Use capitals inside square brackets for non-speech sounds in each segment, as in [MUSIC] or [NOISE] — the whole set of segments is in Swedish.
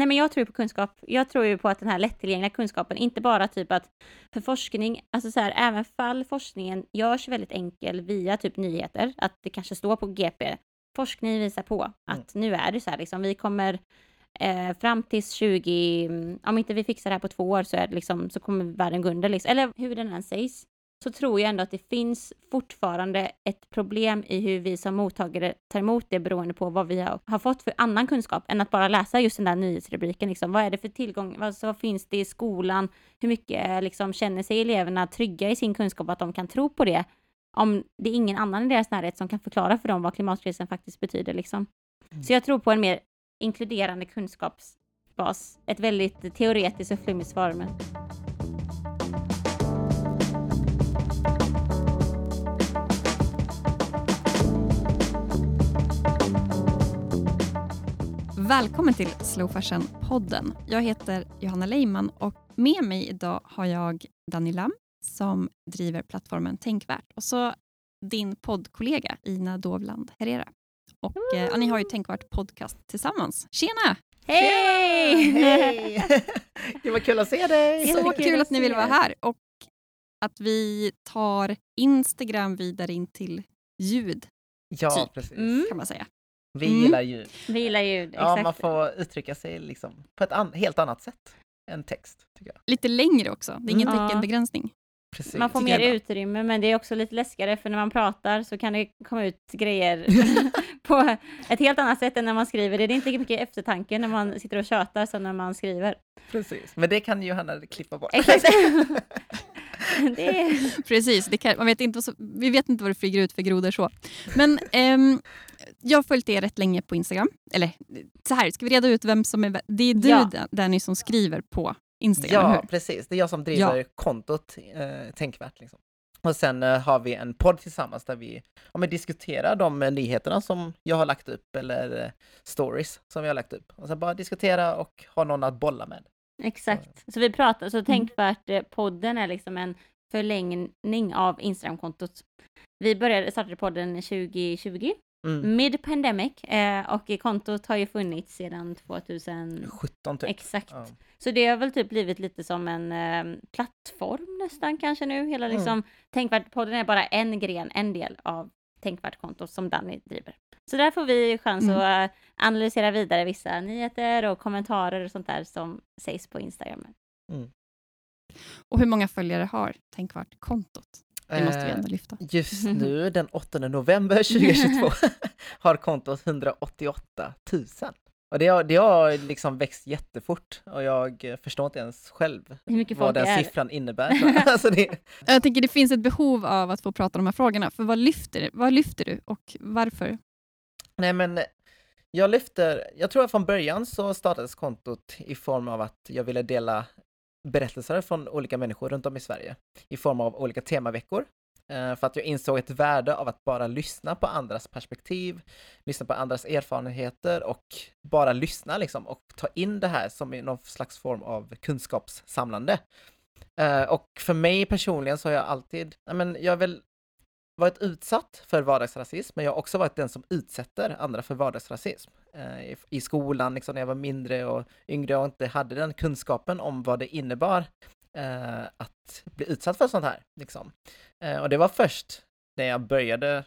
Nej men jag tror på kunskap. Jag tror ju på att den här lättillgängliga kunskapen, inte bara typ att för forskning, alltså så här, även fall forskningen görs väldigt enkel via typ nyheter, att det kanske står på GP, forskning visar på att mm. nu är det så här liksom, vi kommer eh, fram till 20, om inte vi fixar det här på två år så, är det liksom, så kommer världen gå under. Liksom. Eller hur den än sägs, så tror jag ändå att det finns fortfarande ett problem i hur vi som mottagare tar emot det beroende på vad vi har, har fått för annan kunskap än att bara läsa just den där nyhetsrubriken. Liksom. Vad är det för tillgång? Vad, vad finns det i skolan? Hur mycket liksom, känner sig eleverna trygga i sin kunskap att de kan tro på det? Om det är ingen annan i deras närhet som kan förklara för dem vad klimatkrisen faktiskt betyder. Liksom. Mm. Så jag tror på en mer inkluderande kunskapsbas. Ett väldigt teoretiskt och flummigt svar. Men... Välkommen till Slow Fashion-podden. Jag heter Johanna Leiman och med mig idag har jag Danny Lam som driver plattformen Tänkvärt och så din poddkollega Ina Dovland Herrera. Och eh, ni har ju Tänkvärt podcast tillsammans. Tjena! Hej! Hej! [LAUGHS] det var kul att se dig! Så kul att ni vill vara här och att vi tar Instagram vidare in till ljud. Ja, typ, precis. Mm. kan man säga. Vi mm. gillar ljud. Vi gillar ljud, exakt. Ja, man får uttrycka sig liksom på ett an helt annat sätt än text. Tycker jag. Lite längre också, det är ingen mm. teckenbegränsning. Precis. Man får mer utrymme, men det är också lite läskigare, för när man pratar så kan det komma ut grejer [LAUGHS] [LAUGHS] på ett helt annat sätt än när man skriver. Det är inte lika mycket eftertanke när man sitter och tjötar som när man skriver. Precis, men det kan Johanna klippa bort. Exakt. [LAUGHS] [LAUGHS] det... Precis, det kan, man vet inte vi vet inte vad det flyger ut för grodor så. Men um, jag har följt er rätt länge på Instagram. Eller så här, ska vi reda ut vem som är... Det är du, ja. Danny, som skriver på Instagram, Ja, precis. Det är jag som driver ja. kontot eh, Tänkvärt. Liksom. Och sen eh, har vi en podd tillsammans där vi ja, diskuterar de eh, nyheterna som jag har lagt upp eller eh, stories som jag har lagt upp. Och sen bara diskutera och ha någon att bolla med. Exakt. Så vi pratar, så Tänkvärt-podden är liksom en förlängning av Instagram-kontot. Vi började starta podden 2020 Mm. Mid-pandemic eh, och kontot har ju funnits sedan 2017 typ. Exakt. Ja. Så det har väl typ blivit lite som en eh, plattform nästan kanske nu. Hela mm. liksom, mm. Tänkvärt-podden är bara en gren, en del av Tänkvärt-kontot som Danny driver. Så där får vi chans mm. att analysera vidare vissa nyheter och kommentarer och sånt där som sägs på Instagram. Mm. Och hur många följare har Tänkvärt-kontot? Det måste vi ändå eh, lyfta. Just [LAUGHS] nu, den 8 november 2022, [LAUGHS] har kontot 188 000. Och det har, det har liksom växt jättefort och jag förstår inte ens själv vad den siffran innebär. [LAUGHS] alltså det... Jag tänker det finns ett behov av att få prata om de här frågorna, för vad lyfter, vad lyfter du och varför? Nej men jag lyfter, jag tror att från början så startades kontot i form av att jag ville dela berättelser från olika människor runt om i Sverige i form av olika temaveckor. Eh, för att jag insåg ett värde av att bara lyssna på andras perspektiv, lyssna på andras erfarenheter och bara lyssna liksom och ta in det här som någon slags form av kunskapssamlande. Eh, och för mig personligen så har jag alltid, men jag har väl varit utsatt för vardagsrasism, men jag har också varit den som utsätter andra för vardagsrasism. Eh, I skolan, liksom, när jag var mindre och yngre och inte hade den kunskapen om vad det innebar att att bli utsatt för sånt här. Liksom. Eh, och det var först när jag började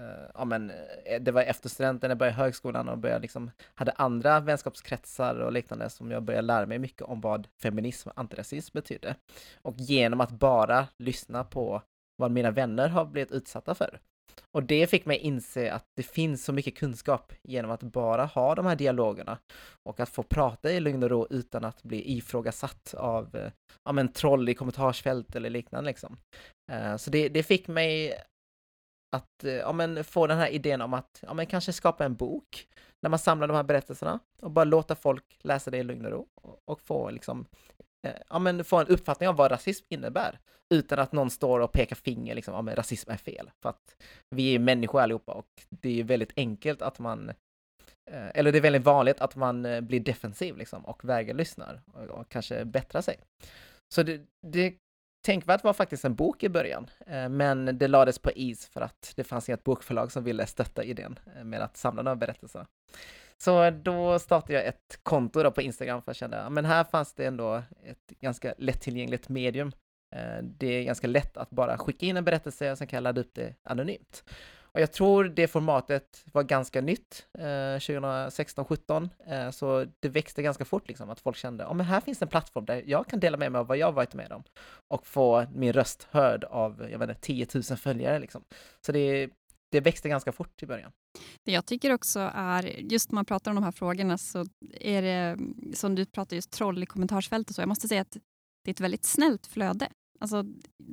eh, ja, men, eh, det var efter studenten, jag började högskolan och började liksom, hade andra vänskapskretsar och liknande som jag började lära mig mycket om vad feminism och antirasism betydde. Och genom att bara lyssna på vad mina vänner har blivit utsatta för. Och det fick mig inse att det finns så mycket kunskap genom att bara ha de här dialogerna och att få prata i lugn och ro utan att bli ifrågasatt av eh, ja, men troll i kommentarsfält eller liknande. Liksom. Eh, så det, det fick mig att eh, ja, men få den här idén om att ja, men kanske skapa en bok när man samlar de här berättelserna och bara låta folk läsa det i lugn och ro och få liksom Eh, ja, men få en uppfattning av vad rasism innebär. Utan att någon står och pekar finger, liksom, ja, men rasism är fel. För att vi är människor allihopa och det är väldigt enkelt att man, eh, eller det är väldigt vanligt att man eh, blir defensiv liksom, och vägrar lyssna och, och kanske bättra sig. Så det, det Tänkvärt var faktiskt en bok i början, men det lades på is för att det fanns inget bokförlag som ville stötta idén med att samla de här berättelserna. Så då startade jag ett konto då på Instagram för att känna, men här fanns det ändå ett ganska lättillgängligt medium. Eh, det är ganska lätt att bara skicka in en berättelse och sen kan jag ladda upp det anonymt. Och jag tror det formatet var ganska nytt eh, 2016-17, eh, så det växte ganska fort liksom, att folk kände, ja oh, men här finns en plattform där jag kan dela med mig av vad jag varit med om och få min röst hörd av, jag vet inte, 10 000 följare liksom. Så det, det växte ganska fort i början. Det jag tycker också är, just när man pratar om de här frågorna så är det, som du pratar just troll i kommentarsfältet, så jag måste säga att det är ett väldigt snällt flöde. Alltså,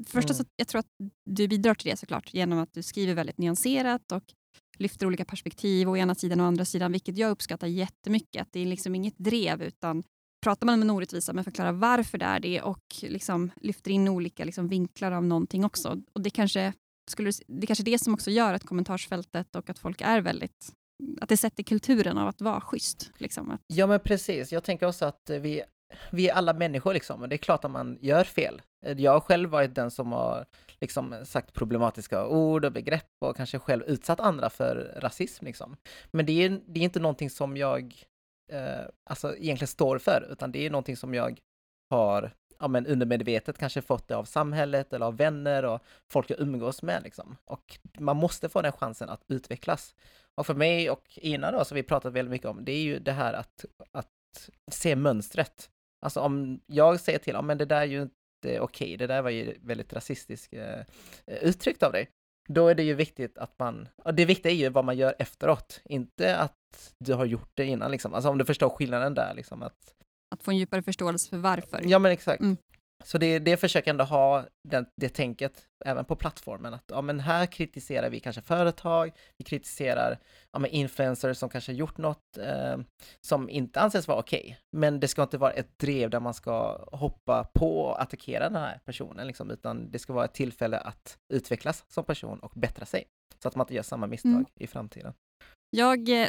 första, mm. så, jag tror att du bidrar till det såklart genom att du skriver väldigt nyanserat och lyfter olika perspektiv å ena sidan och andra sidan, vilket jag uppskattar jättemycket. Att det är liksom inget drev utan pratar man om en orättvisa men förklarar varför det är det och liksom lyfter in olika liksom vinklar av någonting också. Och det kanske skulle, det kanske är det som också gör att kommentarsfältet och att folk är väldigt att det sätter kulturen av att vara schysst. Liksom. Ja men precis, jag tänker också att vi vi är alla människor liksom, och det är klart att man gör fel. Jag har själv varit den som har liksom sagt problematiska ord och begrepp och kanske själv utsatt andra för rasism liksom. Men det är, det är inte någonting som jag eh, alltså egentligen står för, utan det är någonting som jag har ja, men undermedvetet kanske fått det av samhället eller av vänner och folk jag umgås med liksom. Och man måste få den chansen att utvecklas. Och för mig och Ina då, som vi pratat väldigt mycket om, det är ju det här att, att se mönstret. Alltså om jag säger till, ja men det där är ju inte okej, okay, det där var ju väldigt rasistiskt eh, uttryckt av dig. Då är det ju viktigt att man, och det viktiga är ju vad man gör efteråt, inte att du har gjort det innan liksom. Alltså om du förstår skillnaden där liksom att... Att få en djupare förståelse för varför. Ja men exakt. Mm. Så det, det försöker ändå ha den, det tänket även på plattformen att ja, men här kritiserar vi kanske företag, vi kritiserar ja, men influencers som kanske gjort något eh, som inte anses vara okej. Okay. Men det ska inte vara ett drev där man ska hoppa på och attackera den här personen, liksom, utan det ska vara ett tillfälle att utvecklas som person och bättra sig så att man inte gör samma misstag mm. i framtiden. Jag eh,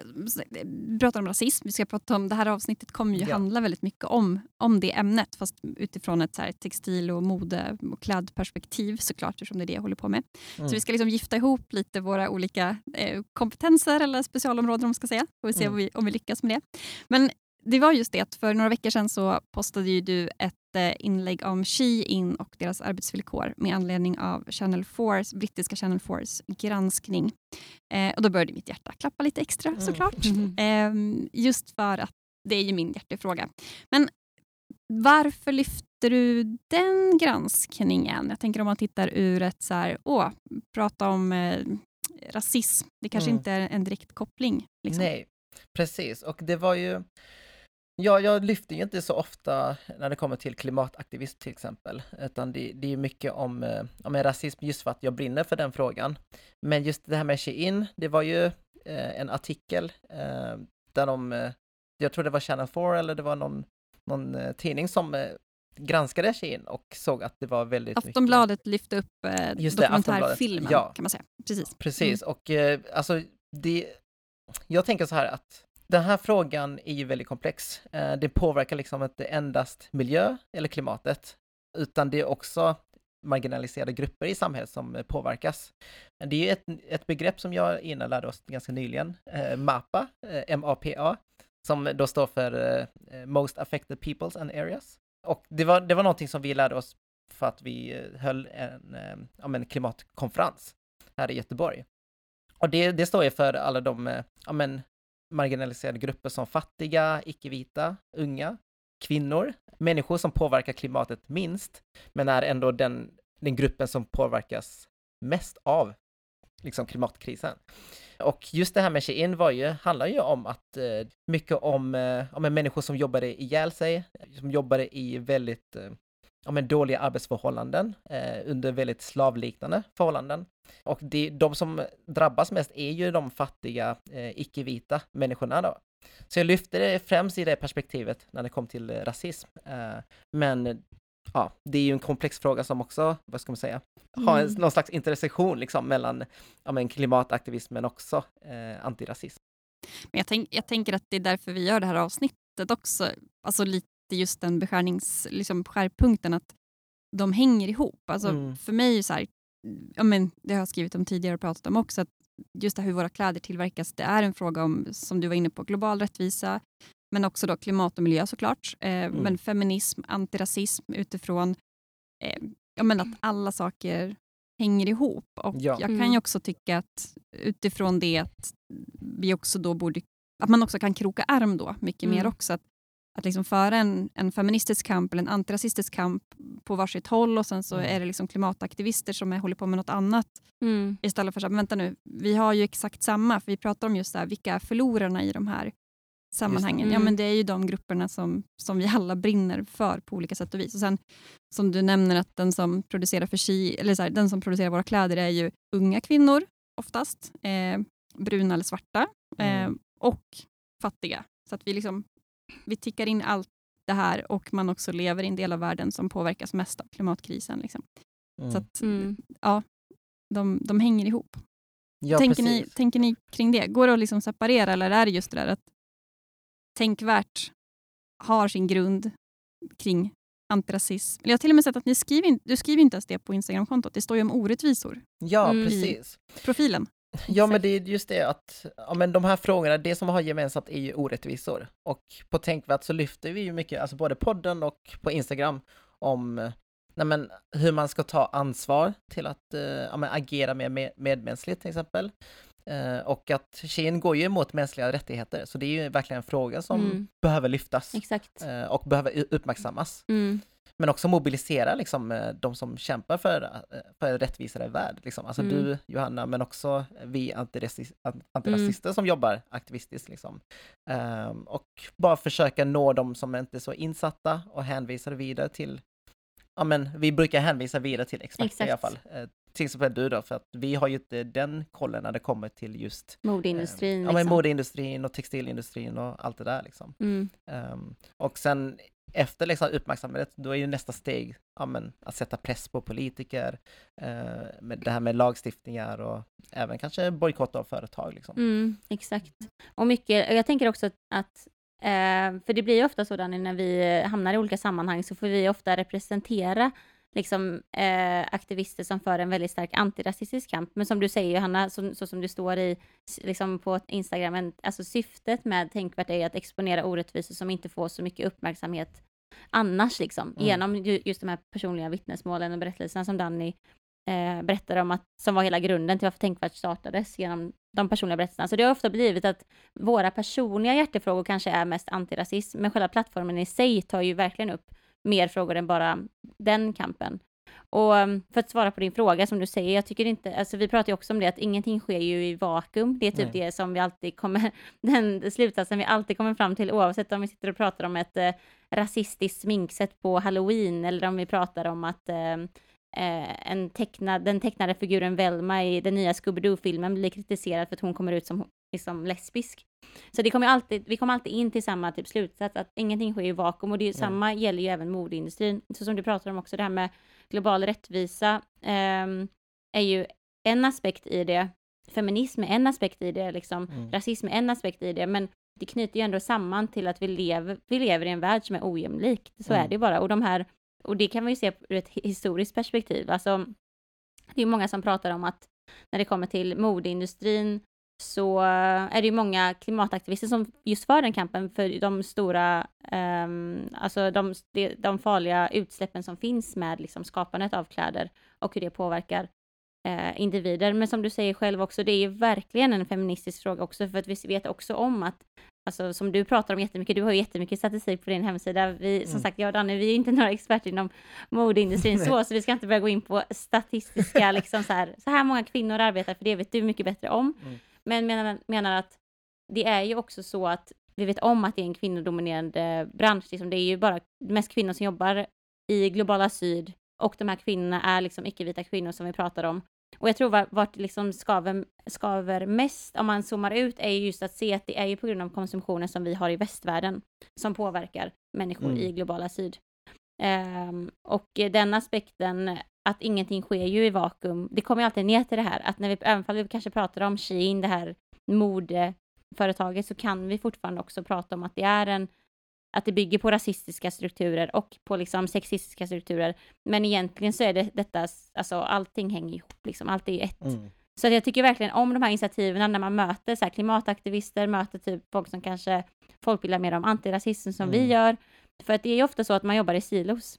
pratar om rasism. Vi ska prata om, det här avsnittet kommer ju ja. handla väldigt mycket om, om det ämnet fast utifrån ett så här, textil och mode och klädperspektiv såklart eftersom det är det jag håller på med. Mm. Så vi ska liksom gifta ihop lite våra olika eh, kompetenser eller specialområden om man ska säga. Vi se mm. om, vi, om vi lyckas med det. Men det var just det att för några veckor sedan så postade ju du ett eh, inlägg om Shein och deras arbetsvillkor med anledning av Channel 4, brittiska Channel 4s granskning. Eh, och då började mitt hjärta klappa lite extra mm. såklart. Mm. [LAUGHS] Eh, just för att det är ju min hjärtefråga. Men varför lyfter du den granskningen? Jag tänker om man tittar ur ett så här, åh, prata om eh, rasism. Det kanske mm. inte är en direkt koppling. Liksom. Nej, precis. Och det var ju Ja, jag lyfter ju inte så ofta när det kommer till klimataktivism till exempel, utan det, det är mycket om, eh, om rasism just för att jag brinner för den frågan. Men just det här med Shein, det var ju eh, en artikel eh, där de, eh, jag tror det var Channel 4 eller det var någon, någon eh, tidning som eh, granskade Shein och såg att det var väldigt Aftonbladet mycket... lyfte upp eh, dokumentärfilmen ja. kan man säga. Precis. Precis, mm. och alltså det, jag tänker så här att den här frågan är ju väldigt komplex. Eh, det påverkar liksom inte endast miljö eller klimatet, utan det är också marginaliserade grupper i samhället som påverkas. Det är ju ett, ett begrepp som jag innan lärde oss ganska nyligen, eh, MAPA, M-A-P-A, eh, som då står för Most Affected Peoples and Areas. Och det var, det var någonting som vi lärde oss för att vi höll en, en klimatkonferens här i Göteborg. Och det, det står ju för alla de ja, men, marginaliserade grupper som fattiga, icke-vita, unga, kvinnor, människor som påverkar klimatet minst, men är ändå den, den gruppen som påverkas mest av liksom klimatkrisen. Och just det här med Shein var ju, handlar ju om att eh, mycket om, eh, om människor som jobbade ihjäl sig, som jobbade i väldigt eh, ja, men dåliga arbetsförhållanden eh, under väldigt slavliknande förhållanden. Och det, de som drabbas mest är ju de fattiga, eh, icke-vita människorna då. Så jag lyfte det främst i det perspektivet när det kom till rasism. Eh, men ja, det är ju en komplex fråga som också, vad ska man säga, har en, mm. någon slags intersektion liksom mellan ja, men klimataktivism men också eh, antirasism. Men jag, tänk, jag tänker att det är därför vi gör det här avsnittet också, alltså lite just den beskärnings, liksom skärpunkten att de hänger ihop. Alltså, mm. För mig, så här, ja, men, det har jag skrivit om tidigare och pratat om också, att just det hur våra kläder tillverkas, det är en fråga om, som du var inne på, global rättvisa, men också då klimat och miljö såklart. Eh, mm. Men feminism, antirasism utifrån eh, ja, men att alla saker hänger ihop. Och ja. Jag kan ju mm. också tycka att utifrån det att vi också då borde att man också kan kroka arm då mycket mm. mer också. Att, att liksom föra en, en feministisk kamp eller en antirasistisk kamp på varsitt håll och sen så mm. är det liksom klimataktivister som är, håller på med något annat. Mm. Istället för att vänta nu, vi har ju exakt samma, för vi pratar om just det här, vilka är förlorarna i de här sammanhangen. Mm. Ja, men det är ju de grupperna som, som vi alla brinner för på olika sätt och vis. Och sen som du nämner att den som producerar för chi, eller så här, den som producerar våra kläder är ju unga kvinnor oftast, eh, bruna eller svarta eh, mm. och fattiga. Så att vi liksom vi tickar in allt det här och man också lever i en del av världen som påverkas mest av klimatkrisen. Liksom. Mm. Så att, mm. ja, de, de hänger ihop. Ja, tänker, ni, tänker ni kring det? Går det att liksom separera eller är det just det där att Tänkvärt har sin grund kring antirasism. Jag har till och med sett att ni skriver, du skriver inte ens det på Instagramkontot. Det står ju om orättvisor. Ja, mm. precis. profilen. [LAUGHS] Ja, men det är just det att ja, men de här frågorna, det som har gemensamt är ju orättvisor. Och på Tänkvärt så lyfter vi ju mycket, alltså både podden och på Instagram, om nej men, hur man ska ta ansvar till att eh, ja, men, agera mer med, medmänskligt till exempel. Eh, och att Shein går ju emot mänskliga rättigheter, så det är ju verkligen en fråga som mm. behöver lyftas. Eh, och behöver uppmärksammas. Mm. Men också mobilisera liksom, eh, de som kämpar för, eh, för en rättvisare värld. Liksom. Alltså mm. du Johanna, men också vi antirasist, antirasister mm. som jobbar aktivistiskt. Liksom. Um, och bara försöka nå de som inte är så insatta och hänvisa vidare till ja men vi brukar hänvisa vidare till experter i alla fall. Eh, till exempel du då, för att vi har ju inte den kollen när det kommer till just modeindustrin. Eh, ja, men liksom. modeindustrin och textilindustrin och allt det där liksom. Mm. Um, och sen efter liksom uppmärksamhet, då är ju nästa steg ja, men, att sätta press på politiker, eh, med det här med lagstiftningar och även kanske bojkotta av företag. Liksom. Mm, exakt. Och mycket, jag tänker också att Eh, för det blir ju ofta så Danny, när vi hamnar i olika sammanhang så får vi ofta representera liksom, eh, aktivister som för en väldigt stark antirasistisk kamp. Men som du säger Johanna, som, så som det står i, liksom på Instagram, alltså syftet med Tänkvärt är att exponera orättvisor som inte får så mycket uppmärksamhet annars, liksom, mm. genom just de här personliga vittnesmålen och berättelserna som Danny eh, berättade om, att, som var hela grunden till varför Tänkvärt startades, genom de personliga berättelserna. Så det har ofta blivit att våra personliga hjärtefrågor kanske är mest antirasism, men själva plattformen i sig tar ju verkligen upp mer frågor än bara den kampen. Och um, för att svara på din fråga som du säger, jag tycker inte, alltså vi pratar ju också om det att ingenting sker ju i vakuum. Det är typ Nej. det som vi alltid kommer, [LAUGHS] den slutsatsen vi alltid kommer fram till oavsett om vi sitter och pratar om ett eh, rasistiskt sminksätt på halloween eller om vi pratar om att eh, eh, en tecknad, den tecknade figuren Velma i den nya Scooby-Doo-filmen blir kritiserad för att hon kommer ut som liksom, lesbisk. Så det kommer alltid, vi kommer alltid in till samma typ slutsats, att ingenting sker i vakuum och det är, mm. samma gäller ju även modeindustrin. Så som du pratar om också, det här med global rättvisa eh, är ju en aspekt i det, feminism är en aspekt i det, liksom, mm. rasism är en aspekt i det, men det knyter ju ändå samman till att vi lever, vi lever i en värld som är ojämlik. Så mm. är det bara. Och de här och det kan man ju se ur ett historiskt perspektiv. Alltså, det är många som pratar om att när det kommer till modeindustrin så eh, är det ju många klimataktivister som just för den kampen för de stora, um, alltså de, de, farliga utsläppen som finns med liksom skapandet av kläder och hur det påverkar uh, individer. Men som du säger själv också, det är ju verkligen en feministisk fråga också, för att vi vet också om att alltså som du pratar om jättemycket, du har ju jättemycket statistik på din hemsida. Vi, som mm. sagt, jag och Danne, vi är inte [LAUGHS] några experter inom modeindustrin så, så vi ska inte börja gå in på statistiska, liksom så här, så här många kvinnor arbetar, för det vet du mycket bättre om. Mm. Men menar, menar att det är ju också så att vi vet om att det är en kvinnodominerande bransch, liksom. det är ju bara mest kvinnor som jobbar i globala syd och de här kvinnorna är liksom icke-vita kvinnor som vi pratar om. Och jag tror vart, liksom skaver, skaver mest, om man zoomar ut, är just att se att det är ju på grund av konsumtionen som vi har i västvärlden som påverkar människor mm. i globala syd. Um, och den aspekten, att ingenting sker ju i vakuum, det kommer alltid ner till det här, att när vi, även om vi kanske pratar om Shein, det här modeföretaget, så kan vi fortfarande också prata om att det är en att det bygger på rasistiska strukturer och på liksom sexistiska strukturer. Men egentligen så är det detta, alltså allting hänger ihop, liksom, allt är ett. Mm. Så jag tycker verkligen om de här initiativen när man möter så klimataktivister, möter typ folk som kanske folkbildar mer om antirasism som Mm. vi gör. För att det är ju ofta så att man jobbar i silos.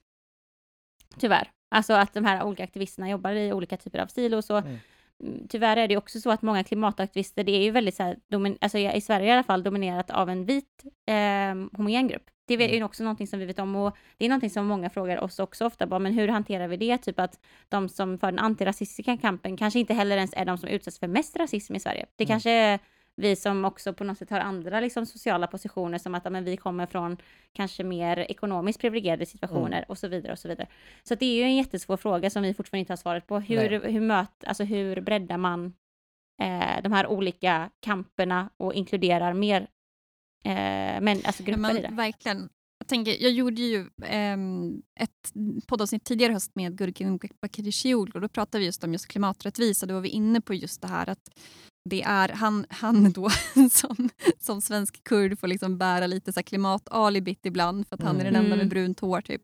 Tyvärr. Alltså att de här olika aktivisterna jobbar i olika typer av silos och Mm. Mm, tyvärr är det också så att många klimataktivister, det är ju väldigt så här, domin- alltså i Sverige i alla fall, dominerat av en vit eh, homogen grupp. Det är Mm. ju också någonting som vi vet om och det är någonting som många frågar oss också ofta, bara, men hur hanterar vi det? Typ att de som för den antirasistiska kampen kanske inte heller ens är de som utsätts för mest rasism i Sverige. Det Mm. kanske är vi som också på något sätt har andra liksom, sociala positioner som att men vi kommer från kanske mer ekonomiskt privilegierade situationer Mm. och så vidare och så vidare. Så det är ju en jättesvår fråga som vi fortfarande inte har svaret på. Hur, hur, möt, alltså hur breddar man eh, de här olika kamperna och inkluderar mer eh, men, alltså grupper men i det? verkligen. Jag, tänker, jag gjorde ju ehm, ett poddavsnitt tidigare höst med Gurkin Bakircioglu och då pratade vi just om just klimaträttvisa. Då var vi inne på just det här att det är han, han då [LAUGHS] som, som svensk kurd får liksom bära lite så klimatalibit ibland för att han är den enda Mm. med brunt hår. Typ.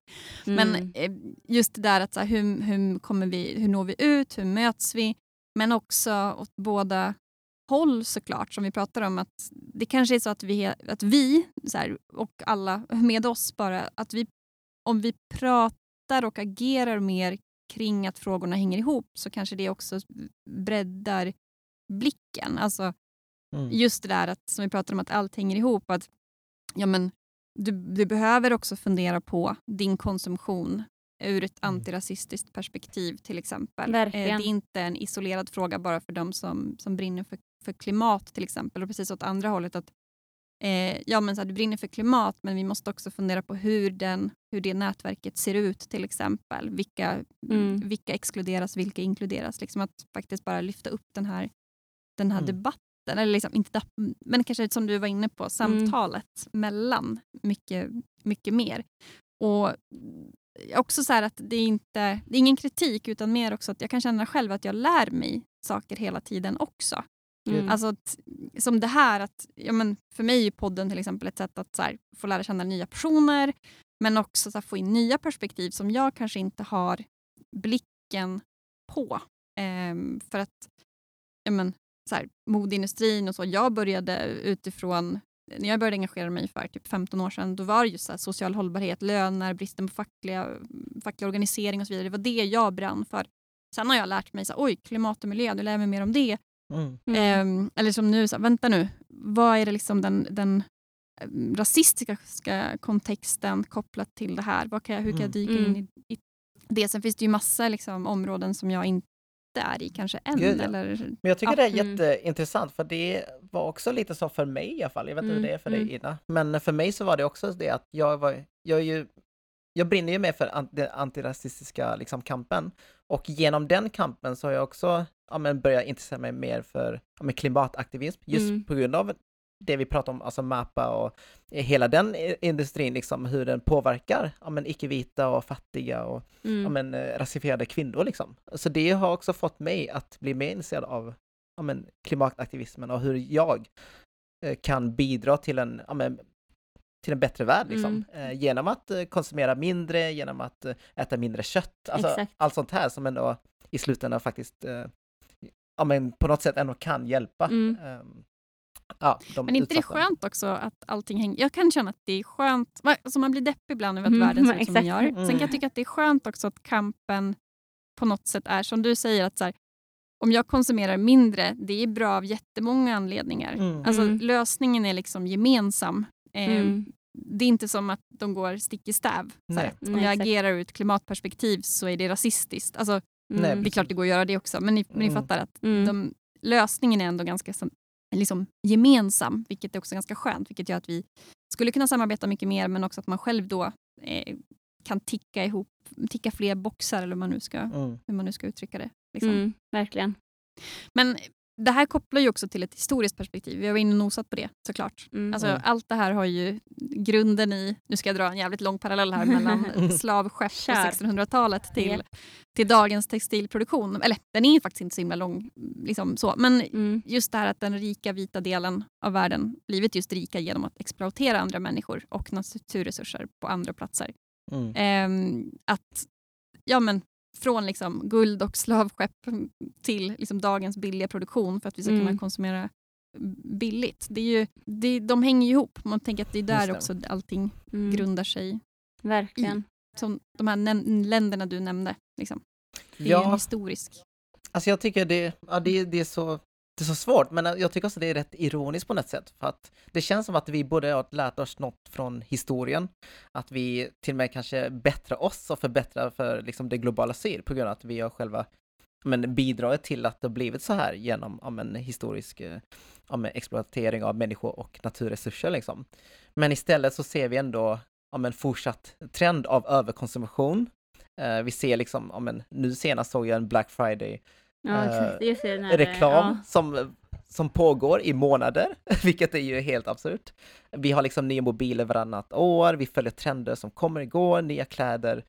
Mm. Men eh, just det där att så här, hur, hur, kommer vi, hur når vi ut, hur möts vi? Men också åt båda håll såklart som vi pratar om att det kanske är så att vi, att vi så här, och alla med oss bara att vi om vi pratar och agerar mer kring att frågorna hänger ihop så kanske det också breddar blicken. Alltså Mm. just det där att, som vi pratar om att allt hänger ihop. Att, ja, men, du, du behöver också fundera på din konsumtion ur ett Mm. antirasistiskt perspektiv till exempel. Verkligen. Eh, det är inte en isolerad fråga bara för de som, som brinner för, för klimat till exempel. Och precis åt andra hållet att eh, ja, men så här, du brinner för klimat men vi måste också fundera på hur, den, hur det nätverket ser ut till exempel. Vilka, Mm. vilka exkluderas, vilka inkluderas. Liksom att faktiskt bara lyfta upp den här, den här Mm. debatten. Eller liksom, inte, men kanske som du var inne på, samtalet mellan mycket, mycket mer. Och också så här att det är inte det är ingen kritik utan mer också att jag kan känna själv att jag lär mig saker hela tiden också. Mm. Alltså att, som det här, att, ja men för mig är podden till exempel ett sätt att här, få lära känna nya personer men också så här, få in nya perspektiv som jag kanske inte har blicken på. Ehm, för att ja men, så här, modeindustrin och så, jag började utifrån när jag började engagera mig för typ 15 år sedan, då var det just så här, social hållbarhet, löner, bristen på fackliga, facklig organisering och så vidare. Det var det jag brann för. Sen har jag lärt mig, så här, oj, klimat och miljö, nu lär jag mig mer om det. Mm. Mm. Ehm, eller som nu, så här, vänta nu, vad är det liksom den, den eh, rasistiska ska- kontexten kopplat till det här? Vad kan jag, hur kan jag dyka Mm. in i, i det? Sen finns det ju massa liksom, områden som jag inte är i kanske än. Gud, ja. eller, Men jag tycker Ja. det är Mm. jätteintressant för det var också lite så för mig i alla fall. Jag vet inte hur Mm, det är för mm. dig Ina. Men för mig så var det också det att jag var, jag är ju, jag brinner ju med för an- den antirasistiska liksom, kampen. Och genom den kampen så har jag också ja, men börjat intressera mig mer för ja, men klimataktivism. Just Mm. på grund av det vi pratar om, alltså MAPA och hela den i- industrin, liksom hur den påverkar ja, men icke-vita och fattiga och Mm. ja, men, eh, rasifierade kvinnor. Liksom. Så det har också fått mig att bli mer intresserad av ja, men, klimataktivismen och hur jag eh, kan bidra till en, ja, men, till en bättre värld. Liksom. Eh, genom att eh, konsumera mindre, genom att eh, äta mindre kött. Alltså, Exakt. allt sånt här som ändå i slutändan faktiskt eh, ja, men, på något sätt ändå kan hjälpa. Mm. ehm, ja, de Men inte det är utsatta. skönt också att allting hänger... Jag kan känna att det är skönt, alltså man blir deppig ibland över att Mm, världen ser ut som den gör. Sen kan Mm. jag tycka att det är skönt också att kampen på något sätt är som du säger, att så här, om jag konsumerar mindre, det är bra av jättemånga anledningar. Mm. Alltså, Mm. Lösningen är liksom gemensam. Eh, Mm. Det är inte som att de går stick i stäv. Så Nej. att om jag exakt. agerar ur ett klimatperspektiv så är det rasistiskt. Alltså, Nej, Mm. det är klart det går att göra det också, men ni, men ni Mm. fattar att Mm. de, lösningen är ändå ganska liksom, gemensam, vilket är också ganska skönt. Vilket gör att vi skulle kunna samarbeta mycket mer, men också att man själv då eh, kan ticka ihop, ticka fler boxar, eller hur man nu ska, Mm. hur man nu ska uttrycka det. Liksom. Mm. Verkligen. Men det här kopplar ju också till ett historiskt perspektiv. Vi har varit inne och nosat på det såklart. Mm. Alltså, Mm. Allt det här har ju grunden i, nu ska jag dra en jävligt lång parallell här mellan [LAUGHS] slavskepp på Kör. 1600-talet till, till dagens textilproduktion. Eller den är ju faktiskt inte så himla lång. Liksom så. Men Mm. just det här att den rika vita delen av världen blivit just rika genom att exploatera andra människor och naturresurser på andra platser. Mm. Ehm, att ja, men, från liksom guld och slavskepp till liksom dagens billiga produktion för att vi ska Mm. kunna konsumera billigt. Det är ju, det, de hänger ju ihop. Man tänker att det är där också allting Mm. grundar sig. Verkligen. Som de här länderna du nämnde. Liksom. Det är ju en Ja, historisk... alltså jag tycker det, ja, det, det, är så, det är så svårt, men eh, jag tycker också det är rätt ironiskt på något sätt. För att det känns som att vi borde ha lärt oss något från historien. Att vi till och med kanske bättrar oss och förbättrar för liksom, det globala syd på grund av att vi har själva men, bidragit till att det har blivit så här genom ja, men, historisk eh, ja, men, exploatering av människor och naturresurser. Liksom. Men istället så ser vi ändå ja, men, fortsatt trend av överkonsumtion. Eh, vi ser liksom, ja, men, nu senast såg jag en Black Friday Ja, Eh. Just det, den här, reklam ja. som, som pågår i månader, [LAUGHS] vilket är ju helt absurt. Vi har liksom nya mobiler varannat år, vi följer trender som kommer och går, nya kläder.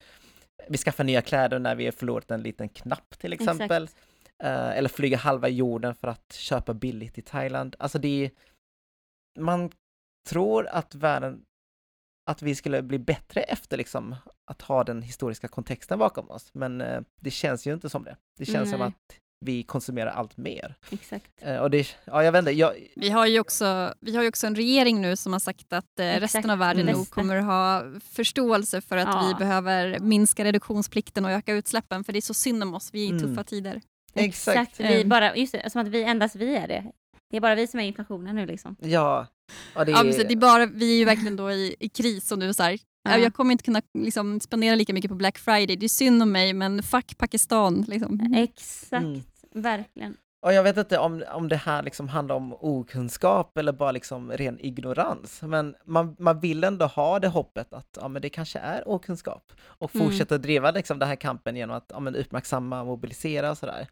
Vi skaffar nya kläder när vi har förlorat en liten knapp till exempel. Exakt. Eh, eller flyga halva jorden för att köpa billigt i Thailand. Alltså det är... Man tror att världen... Att vi skulle bli bättre efter liksom att ha den historiska kontexten bakom oss. Men eh, det känns ju inte som det. Det känns som Nej. att vi konsumerar allt mer. Exakt. Eh, och det, ja jag vet inte, jag, Vi har, ju också, vi har ju också en regering nu som har sagt att eh, Exakt, resten av världen Mm. nog kommer att ha förståelse för att Ja. vi behöver minska reduktionsplikten och öka utsläppen för det är så synd om oss, vi är i Mm. tuffa tider. Exakt. Vi Ehm. bara, just det, som att vi endast vi är det. Det är bara vi som är inflationen nu liksom. ja, ja det Ja, precis, det är bara, vi är ju verkligen då i, i kris och nu så här, Ja. jag kommer inte kunna liksom, spendera lika mycket på Black Friday, det är synd om mig men fuck Pakistan. Liksom. Exakt, Mm. verkligen. Och jag vet inte om, om det här liksom handlar om okunskap eller bara liksom ren ignorans. Men man, man vill ändå ha det hoppet att ja, men det kanske är okunskap. Och Mm. fortsätta driva liksom den här kampen genom att ja, men uppmärksamma, mobilisera och sådär.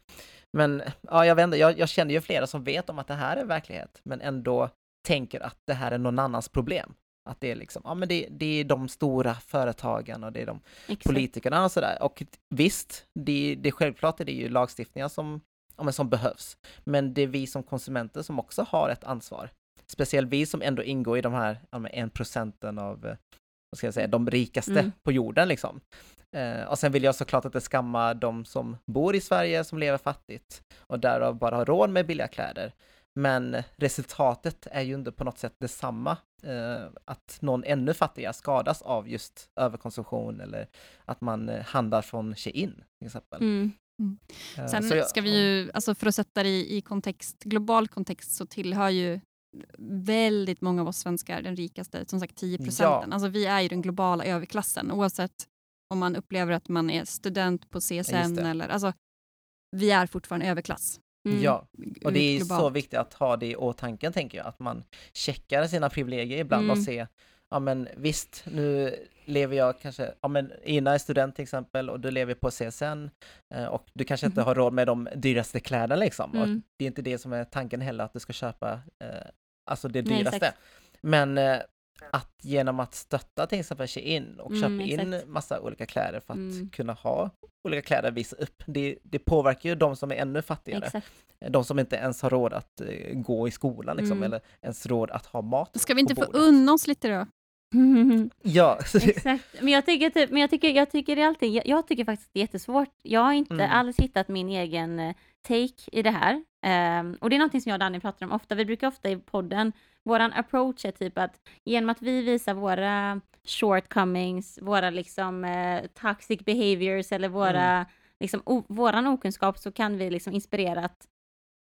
Men ja, jag vet inte, jag, jag känner ju flera som vet om att det här är verklighet, men ändå tänker att det här är någon annans problem. Att det är liksom, ja men det, det är de stora företagen och det är de Exakt. politikerna och sådär. Och visst, det, det självklart är det ju lagstiftningar som, ja, men som behövs. Men det är vi som konsumenter som också har ett ansvar. Speciellt vi som ändå ingår i de här en procenten av, eh, vad ska jag säga, de rikaste Mm. på jorden liksom. Eh, och sen vill jag såklart inte skamma de som bor i Sverige som lever fattigt och därav bara har råd med billiga kläder. Men resultatet är ju inte på något sätt detsamma. Eh, att någon ännu fattigare skadas av just överkonsumtion eller att man eh, handlar från Shein till exempel. Mm. Eh, Sen så jag- ska vi ju, alltså för att sätta det i, i kontext, global kontext så tillhör ju väldigt många av oss svenskar den rikaste, som sagt 10 procenten. Ja. Alltså vi är ju den globala överklassen oavsett om man upplever att man är student på CSN eller alltså vi är fortfarande överklass. Mm. Ja, och det är globalt. så viktigt att ha det i åtanke tänker jag, att man checkar sina privilegier ibland Mm. och ser, ja men visst, nu lever jag kanske, ja men Ina är student till exempel och du lever på CSN eh, och du kanske inte Mhm. har råd med de dyraste kläderna liksom. Och Mm. det är inte det som är tanken heller, att du ska köpa eh, alltså det Nej, dyraste. exakt. Men eh, att genom att stötta till exempel Shein och Mm, köpa in exakt. massa olika kläder för att Mm. kunna ha olika kläder att visa upp, det, det påverkar ju de som är ännu fattigare. Exakt. De som inte ens har råd att eh, gå i skolan liksom, Mm. eller ens råd att ha mat Ska vi inte få unna oss lite då? [LAUGHS] Ja, Exakt. Men jag tycker, typ, men jag tycker, jag tycker det är alltid, jag, jag tycker faktiskt det är jättesvårt. Jag har inte Mm. alls hittat min egen eh, take i det här. Ehm, och det är någonting som jag och Danny pratar om ofta. Vi brukar ofta i podden, våran approach är typ att genom att vi visar våra shortcomings, våra liksom eh, toxic behaviors eller våra, liksom, o, våran okunskap så kan vi liksom inspirera att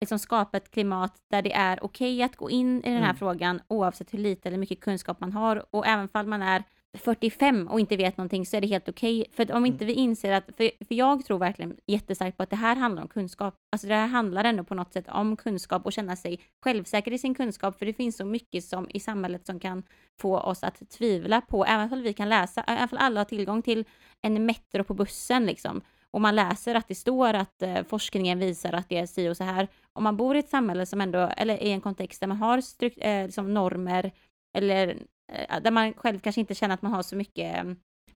liksom skapa ett klimat där det är okej att gå in i den här Mm. frågan oavsett hur lite eller mycket kunskap man har och även fall man är 45 och inte vet någonting så är det helt okej. För att om inte vi inser att, för, för jag tror verkligen jättestarkt på att det här handlar om kunskap. Alltså det här handlar ändå på något sätt om kunskap och känna sig självsäker i sin kunskap. För det finns så mycket som i samhället som kan få oss att tvivla på, även om vi kan läsa, även om alla har tillgång till en Metro på bussen liksom. Och man läser att det står att eh, forskningen visar att det är si och så här. Om man bor i ett samhälle som ändå, eller i en kontext där man har strukt, eh, liksom normer eller eh, där man själv kanske inte känner att man har så mycket, eh,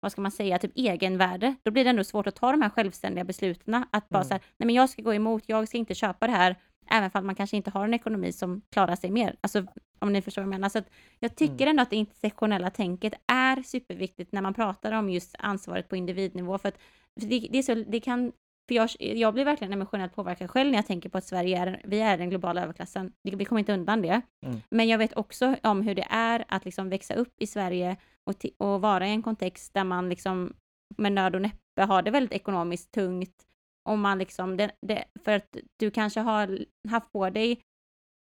vad ska man säga, typ egenvärde, då blir det ändå svårt att ta de här självständiga besluten. Att bara Mm. så här, nej men jag ska gå emot, jag ska inte köpa det här, även om man kanske inte har en ekonomi som klarar sig mer. Alltså om ni förstår vad jag menar. Så jag tycker Mm. ändå att det intersektionella tänket är superviktigt när man pratar om just ansvaret på individnivå. För att det, det är så, det kan, för jag, jag blir verkligen emotionellt påverkad själv när jag tänker på att Sverige är, vi är den globala överklassen. Vi, kommer inte undan det. Mm. Men jag vet också om hur det är att liksom växa upp i Sverige och, och vara i en kontext där man liksom med nöd och näppe har det väldigt ekonomiskt tungt. Om man liksom, det, det, för att du kanske har haft på dig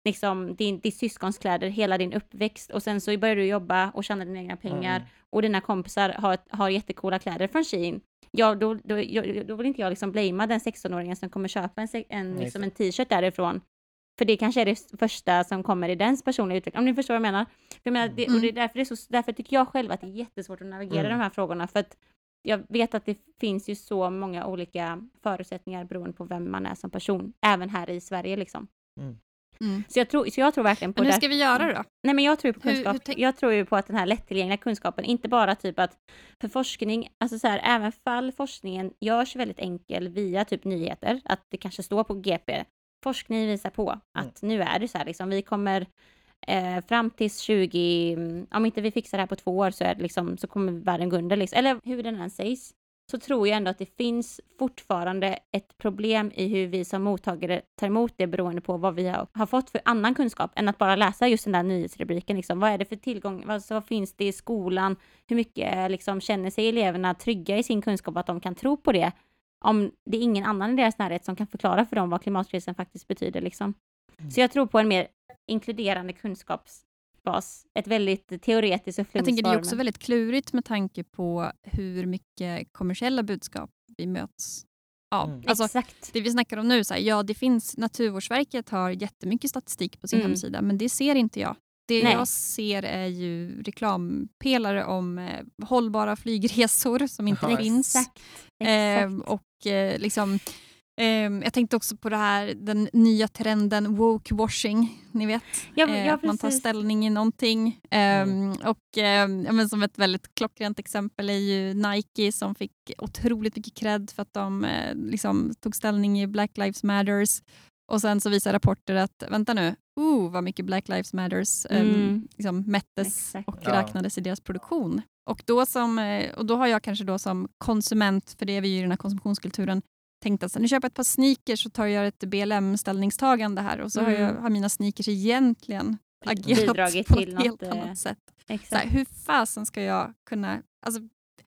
liksom din, ditt syskons kläder hela din uppväxt och sen så börjar du jobba och tjäna dina egna pengar Mm. och dina kompisar har, har jättecoola kläder från Shein. Ja, då, då, då vill inte jag liksom blamea den 16-åringen som kommer köpa en, en, liksom en t-shirt därifrån. För det kanske är det första som kommer i dens personliga utveckling, om ni förstår vad jag menar. För jag menar det, och det är därför, det är så, därför tycker jag själv att det är jättesvårt att navigera Mm. de här frågorna, för att jag vet att det finns ju så många olika förutsättningar beroende på vem man är som person, även här i Sverige liksom. Mm. Så jag tror, så jag tror verkligen på Men hur det. ska vi göra då? Nej men jag tror på Hur- kunskap. hur tänk- jag tror ju på att den här lättillgängliga kunskapen, inte bara typ att för forskning, alltså så här, även fall forskningen görs väldigt enkel via typ nyheter, att det kanske står på GP, forskning visar på att nu är det så här liksom, vi kommer eh, fram till 20, mm, om inte vi fixar det här på två år så är det liksom, så kommer världen gå under liksom. Eller hur den än sägs, så tror jag ändå att det finns fortfarande ett problem i hur vi som mottagare tar emot det beroende på vad vi har, fått för annan kunskap än att bara läsa just den där nyhetsrubriken. Liksom. Vad är det för tillgång, vad, så vad finns det i skolan? Hur mycket eh, liksom, känner sig eleverna trygga i sin kunskap att de kan tro på det? Om det är ingen annan i deras närhet som kan förklara för dem vad klimatkrisen faktiskt betyder. Liksom. Så jag tror på en mer inkluderande kunskapsbas. Ett väldigt teoretiskt och Jag tänker det är också väldigt klurigt med tanke på hur mycket kommersiella budskap vi möts av. Mm. Alltså, Exakt. det vi snackar om nu, så här, ja det finns, Naturvårdsverket har jättemycket statistik på sin Mm. hemsida, men det ser inte jag. Det Nej. jag ser är ju reklampelare om eh, hållbara flygresor som inte Ja, finns. Exakt. Ehm, Exakt. och eh, liksom, jag tänkte också på det här, den nya trenden woke-washing. Ni vet, Ja, eh, ja, att man tar ställning i någonting. Ehm, Och ehm, men Som ett väldigt klockrent exempel är ju Nike som fick otroligt mycket cred för att de eh, liksom, tog ställning i Black Lives Matters. Och sen så visar rapporter att, vänta nu, oh, vad mycket Black Lives Matters ehm, Mm. liksom, mättes Exakt. och Ja. räknades i deras produktion. Och då, som, eh, och då har jag kanske då som konsument, för det är vi ju i den här konsumtionskulturen, tänkt att så, nu köper jag ett par sneakers och tar jag ett BLM-ställningstagande här och så har, jag, Mm. har mina sneakers egentligen agerat Bidragit på till ett helt något, eh, annat sätt. Här, hur fasen ska jag kunna... Alltså,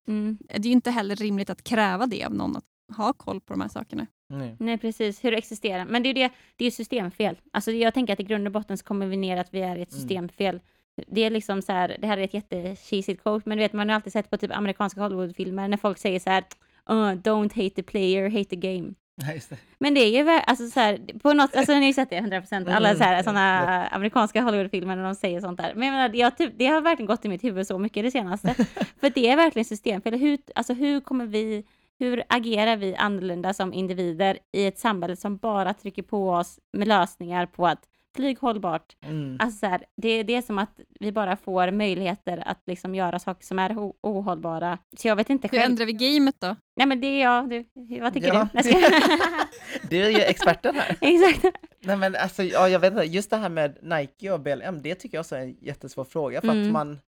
Mm. det är ju inte heller rimligt att kräva det av någon, att ha koll på de här sakerna. Nej. Nej, precis. Hur det existerar. Men det är ju det, det är systemfel. Alltså jag tänker att i grund och botten så kommer vi ner att vi är i ett Mm. systemfel. Det är liksom så här, det här är ett jättecheesigt quote, men du vet, man har alltid sett på typ amerikanska Hollywoodfilmer när folk säger så här, "Uh, don't hate the player, hate the game. [LAUGHS] Nej, just det. Men det är ju alltså så här, på något, alltså ni har ju sett det 100%, alla Mm, så här, såna amerikanska Hollywoodfilmer när de säger sånt där. Men jag menar, jag, typ, det har verkligen gått i mitt huvud så mycket det senaste. [LAUGHS] För det är verkligen systemfel. Hur, alltså hur kommer vi, hur agerar vi annorlunda som individer i ett samhälle som bara trycker på oss med lösningar på att flyg hållbart. Mm. Alltså så här, det, det är som att vi bara får möjligheter att liksom göra saker som är o- ohållbara. Så jag vet inte Hur själv. ändrar vi gamet då? Nej men det är jag. Du, vad tycker Ja. du? [LAUGHS] Du är ju experten här. [LAUGHS] Exakt. Nej men alltså, ja, jag vet inte, just det här med Nike och BLM, det tycker jag också är en jättesvår fråga för Mm. att man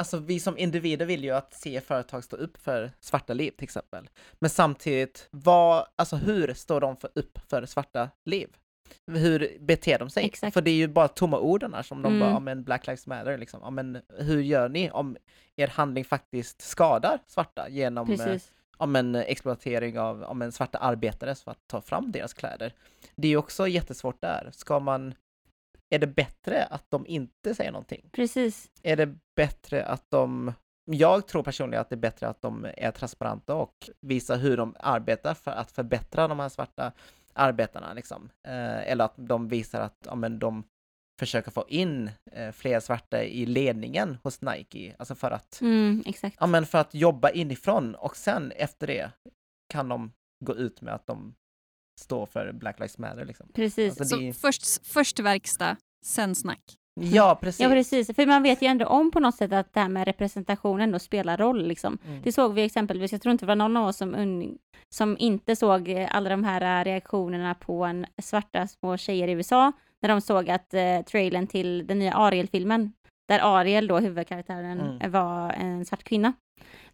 Alltså vi som individer vill ju att se företag stå upp för svarta liv till exempel. Men samtidigt, vad, alltså hur står de för, upp för svarta liv? Hur beter de sig? Exakt. För det är ju bara tomma ord annars som de Mm. bara, ja men Black Lives Matter liksom. Ja men hur gör ni om er handling faktiskt skadar svarta genom eh, Precis. om en exploatering av om en svarta arbetare för att ta fram deras kläder. Det är ju också jättesvårt där. Ska man, är det bättre att de inte säger någonting? Precis. Är det bättre att de, jag tror personligen att det är bättre att de är transparenta och visar hur de arbetar för att förbättra de här svarta arbetarna liksom. Eh, eller att de visar att ja, men de försöker få in eh, fler svarta i ledningen hos Nike, alltså för att Mm. Ja men för att jobba inifrån och sen efter det kan de gå ut med att de står för Black Lives Matter liksom. Precis. Alltså, Så det först, först verkstad, sen snack. Ja, precis. Ja, precis. För man vet ju ändå om på något sätt att det här med representation ändå spelar roll. Liksom. Mm. Det såg vi exempelvis, jag tror inte det var någon av oss som, som inte såg eh, alla de här eh, reaktionerna på en svarta små tjejer i USA, när de såg att eh, trailern till den nya Ariel-filmen, där Ariel då, huvudkaraktären, Mm. var en svart kvinna.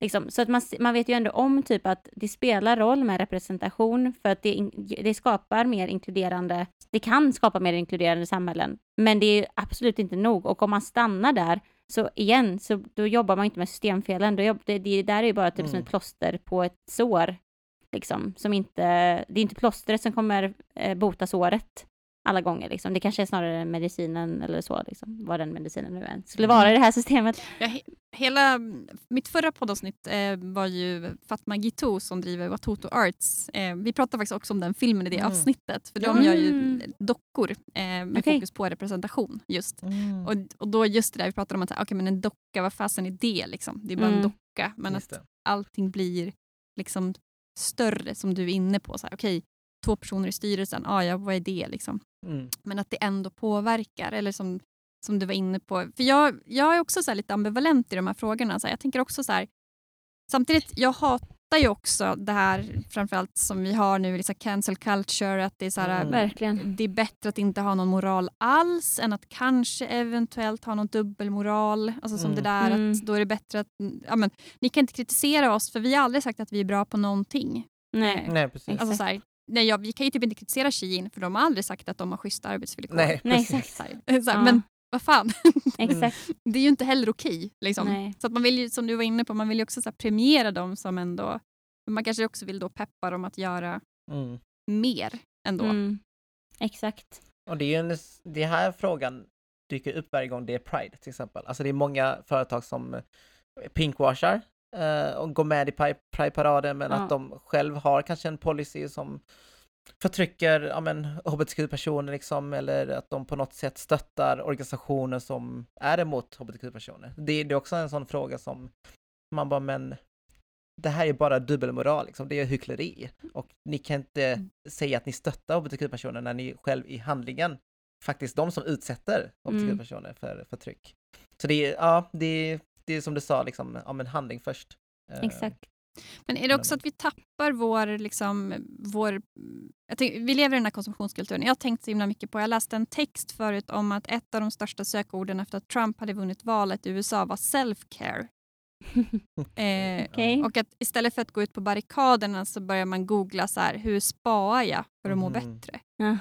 Liksom. Så att man, man vet ju ändå om typ att det spelar roll med representation för att det, det skapar mer inkluderande, det kan skapa mer inkluderande samhällen, men det är absolut inte nog. Och om man stannar där, så igen, så då jobbar man inte med systemfelen. Då jobb, det, det där är ju bara typ som Mm. ett plåster på ett sår. Liksom, som inte, det är inte plåstret som kommer eh, bota såret alla gånger. Liksom. Det kanske är snarare medicinen eller så, liksom, vad den medicinen nu än skulle vara i det här systemet. Ja, he, hela, mitt förra poddavsnitt eh, var ju Fatma Gitu som driver Watoto Arts. Eh, vi pratade faktiskt också om den filmen i det Mm. avsnittet. För de Mm. gör ju dockor eh, med Okej. fokus på representation just. Mm. Och, och då just det där vi pratade om att okay, men en docka, vad fasen är det liksom? Det är bara en Mm. docka. Men Just att det. allting blir liksom större som du är inne på. Så här, Okej, två personer i styrelsen, ah, ja, vad är det liksom? Mm. men att det ändå påverkar. Eller som, som du var inne på. För jag, jag är också så här lite ambivalent i de här frågorna. Så här, jag tänker också så här, samtidigt, jag hatar ju också det här framförallt som vi har nu, liksom cancel culture, att det är så här, Mm. Verkligen. det är bättre att inte ha någon moral alls än att kanske eventuellt ha någon dubbelmoral. Alltså som Mm. det där Mm. att då är det bättre att, ja, men, ni kan inte kritisera oss för vi har aldrig sagt att vi är bra på någonting. Nej. Nej, precis. Alltså, så här, nej, ja, vi kan ju typ inte kritisera Shein för de har aldrig sagt att de har schyssta arbetsvillkor. Nej, Nej, exakt. Så här, så här, Ja. Men vad fan, [LAUGHS] Exakt. det är ju inte heller okej. Liksom. Så att man vill ju, som du var inne på, man vill ju också så här, premiera dem som ändå, man kanske också vill då peppa dem att göra Mm. mer ändå. Mm. Exakt. Och det är ju en, det här frågan dyker upp varje gång det är Pride till exempel. Alltså det är många företag som pinkwashar eh, och går med i Pride- Pride-paraden men Ja. att de själv har kanske en policy som förtrycker ja, men, hbtq-personer liksom eller att de på något sätt stöttar organisationer som är emot hbtq-personer. Det, det är också en sån fråga som man bara men det här är bara dubbelmoral, liksom. det är hyckleri. Och ni kan inte Mm. säga att ni stöttar hbtq-personer när ni själv i handlingen faktiskt de som utsätter Mm. hbtq-personer för förtryck. Så det är, ja, det är, det är som du sa, liksom, ja men handling först. Eh, Exakt. Men är det också att vi tappar vår... Liksom, vår jag tänk, vi lever i den här konsumtionskulturen. Jag har tänkt så himla mycket på, jag läste en text förut om att ett av de största sökorden efter att Trump hade vunnit valet i USA var self-care. [LAUGHS] Eh, Okej. Och att istället för att gå ut på barrikaderna så börjar man googla så här, hur sparar jag för att må Mhm. bättre? Ja.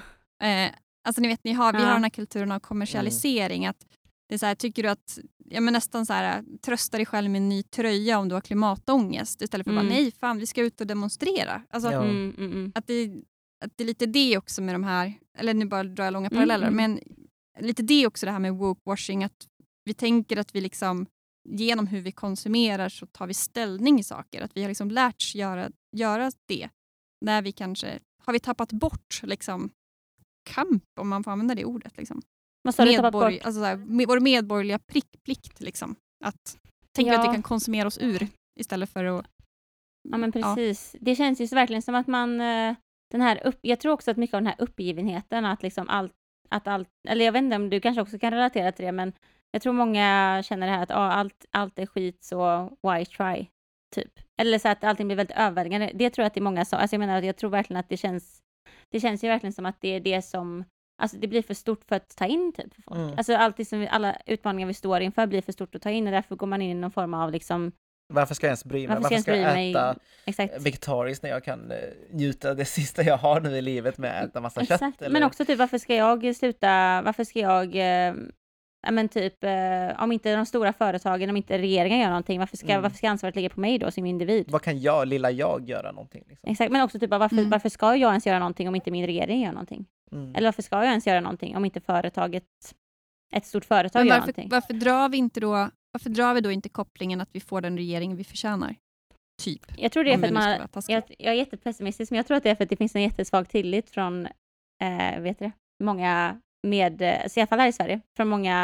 Eh, alltså ni vet, ni har, vi Ja. har den här kulturen av kommersialisering. Att det är så här, tycker du att, ja, men nästan så här, trösta dig själv med en ny tröja om du har klimatångest istället för att Mm. bara nej, fan vi ska ut och demonstrera. Alltså, Ja. Mm, mm, mm. att, det, att det är lite det också med de här, eller nu bara drar jag långa Mm, paralleller, mm. men lite det också det här med woke-washing, att vi tänker att vi liksom genom hur vi konsumerar så tar vi ställning i saker. Att vi har liksom lärt göra, göra det. När vi kanske, har vi tappat bort liksom kamp, om man får använda det ordet. Liksom. Medborg, alltså så här, med, vår medborgerliga prick, plikt. Liksom. Att tänka att Ja. vi kan konsumera oss ur istället för att... Ja men precis. Det känns ju verkligen som att man, eh, den här upp, jag tror också att mycket av den här uppgivenheten, att liksom allt, att allt, eller jag vet inte om du kanske också kan relatera till det, men jag tror många känner det här att ah, allt, allt är skit så why try, typ. Eller så att allting blir väldigt överväldigande. Det tror jag att det är många som, alltså jag menar, jag tror verkligen att det känns, det känns ju verkligen som att det är det som, alltså det blir för stort för att ta in typ för folk. Mm. Alltså alltid som vi, alla utmaningar vi står inför blir för stort att ta in och därför går man in i någon form av liksom, Varför ska jag ens bry mig? varför ska jag bry mig? äta Exakt. vegetariskt när jag kan eh, njuta det [LAUGHS] sista jag har nu i livet med att äta massa kött? Exakt, Eller? men också typ varför ska jag sluta, varför ska jag, eh, ja men typ, eh, om inte de stora företagen, om inte regeringen gör någonting, varför ska, Mm. varför ska ansvaret ligga på mig då som individ? Vad kan jag, lilla jag, göra någonting? Liksom? Exakt, men också typ varför, Mm. varför ska jag ens göra någonting om inte min regering gör någonting? Mm. Eller varför ska jag ens göra någonting om inte företaget, ett stort företag Men gör varför, någonting? varför, drar vi inte då, varför drar vi då inte kopplingen att vi får den regering vi förtjänar? Typ. Jag tror det är för att man, jag, jag är jättepessimistisk, men jag tror att det är för att det finns en jättesvag tillit från, eh, vet du det, många med, eh, så i alla fall här i Sverige, från många,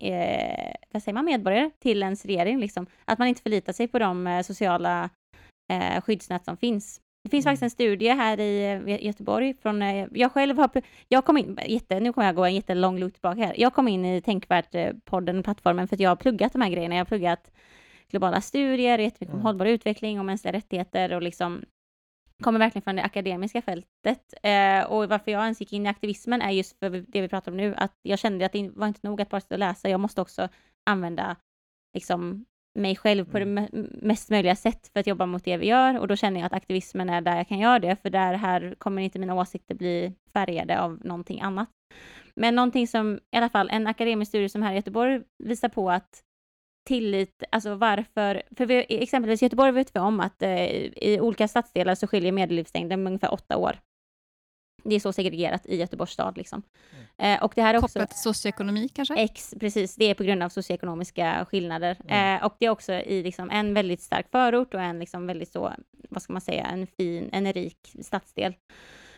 eh, vad säger man, medborgare till ens regering liksom. Att man inte förlitar sig på de eh, sociala eh, skyddsnät som finns. Det finns faktiskt en studie här i eh, Göteborg från, eh, jag själv har, jag kom in, jätte, nu kommer jag gå en jättelång loop tillbaka här. Jag kom in i Tänkvärt-podden, plattformen, för att jag har pluggat de här grejerna. Jag har pluggat globala studier, jättemycket om Mm. hållbar utveckling och mänskliga rättigheter och liksom kommer verkligen från det akademiska fältet. Eh, och varför jag ens gick in i aktivismen är just för det vi pratar om nu, att jag kände att det var inte nog att bara sitta och läsa, jag måste också använda liksom mig själv på det me- mest möjliga sätt för att jobba mot det vi gör och då känner jag att aktivismen är där jag kan göra det, för där här kommer inte mina åsikter bli färgade av någonting annat. Men någonting som, i alla fall, en akademisk studie som här i Göteborg visar på att tillit, alltså varför, för vi, exempelvis i Göteborg vet vi om att eh, i olika stadsdelar så skiljer medellivslängden med ungefär åtta år. Det är så segregerat i Göteborgs stad liksom. Eh, och det här är också... Kopplat till socioekonomi kanske? X, precis. Det är på grund av socioekonomiska skillnader. Mm. Eh, och det är också i liksom en väldigt stark förort och en liksom väldigt så, vad ska man säga, en fin, en rik stadsdel.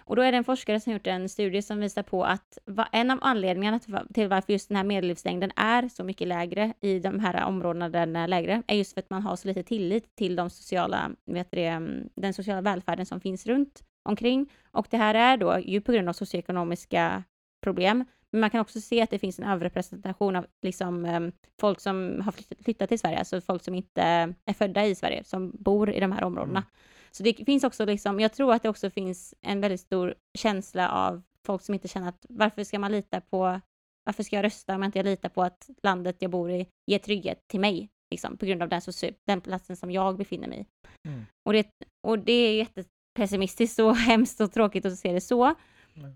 Och då är det en forskare som gjort en studie som visar på att va, en av anledningarna till varför just den här medellivslängden är så mycket lägre i de här områdena där den är lägre, är just för att man har så lite tillit till de sociala, vet det, mm, den sociala välfärden som finns runt omkring. Och det här är då ju på grund av socioekonomiska problem, men man kan också se att det finns en överrepresentation av liksom, em, folk som har flyttat, flyttat till Sverige, alltså folk som inte är födda i Sverige, som bor i de här områdena. Mm. Så det finns också, liksom, jag tror att det också finns en väldigt stor känsla av folk som inte känner att varför ska man lita på, varför ska jag rösta om jag inte litar på att landet jag bor i ger trygghet till mig, liksom, på grund av den, den platsen som jag befinner mig i. Mm. Och, det, och det är jättepessimistiskt och [LAUGHS] hemskt och tråkigt att se det så.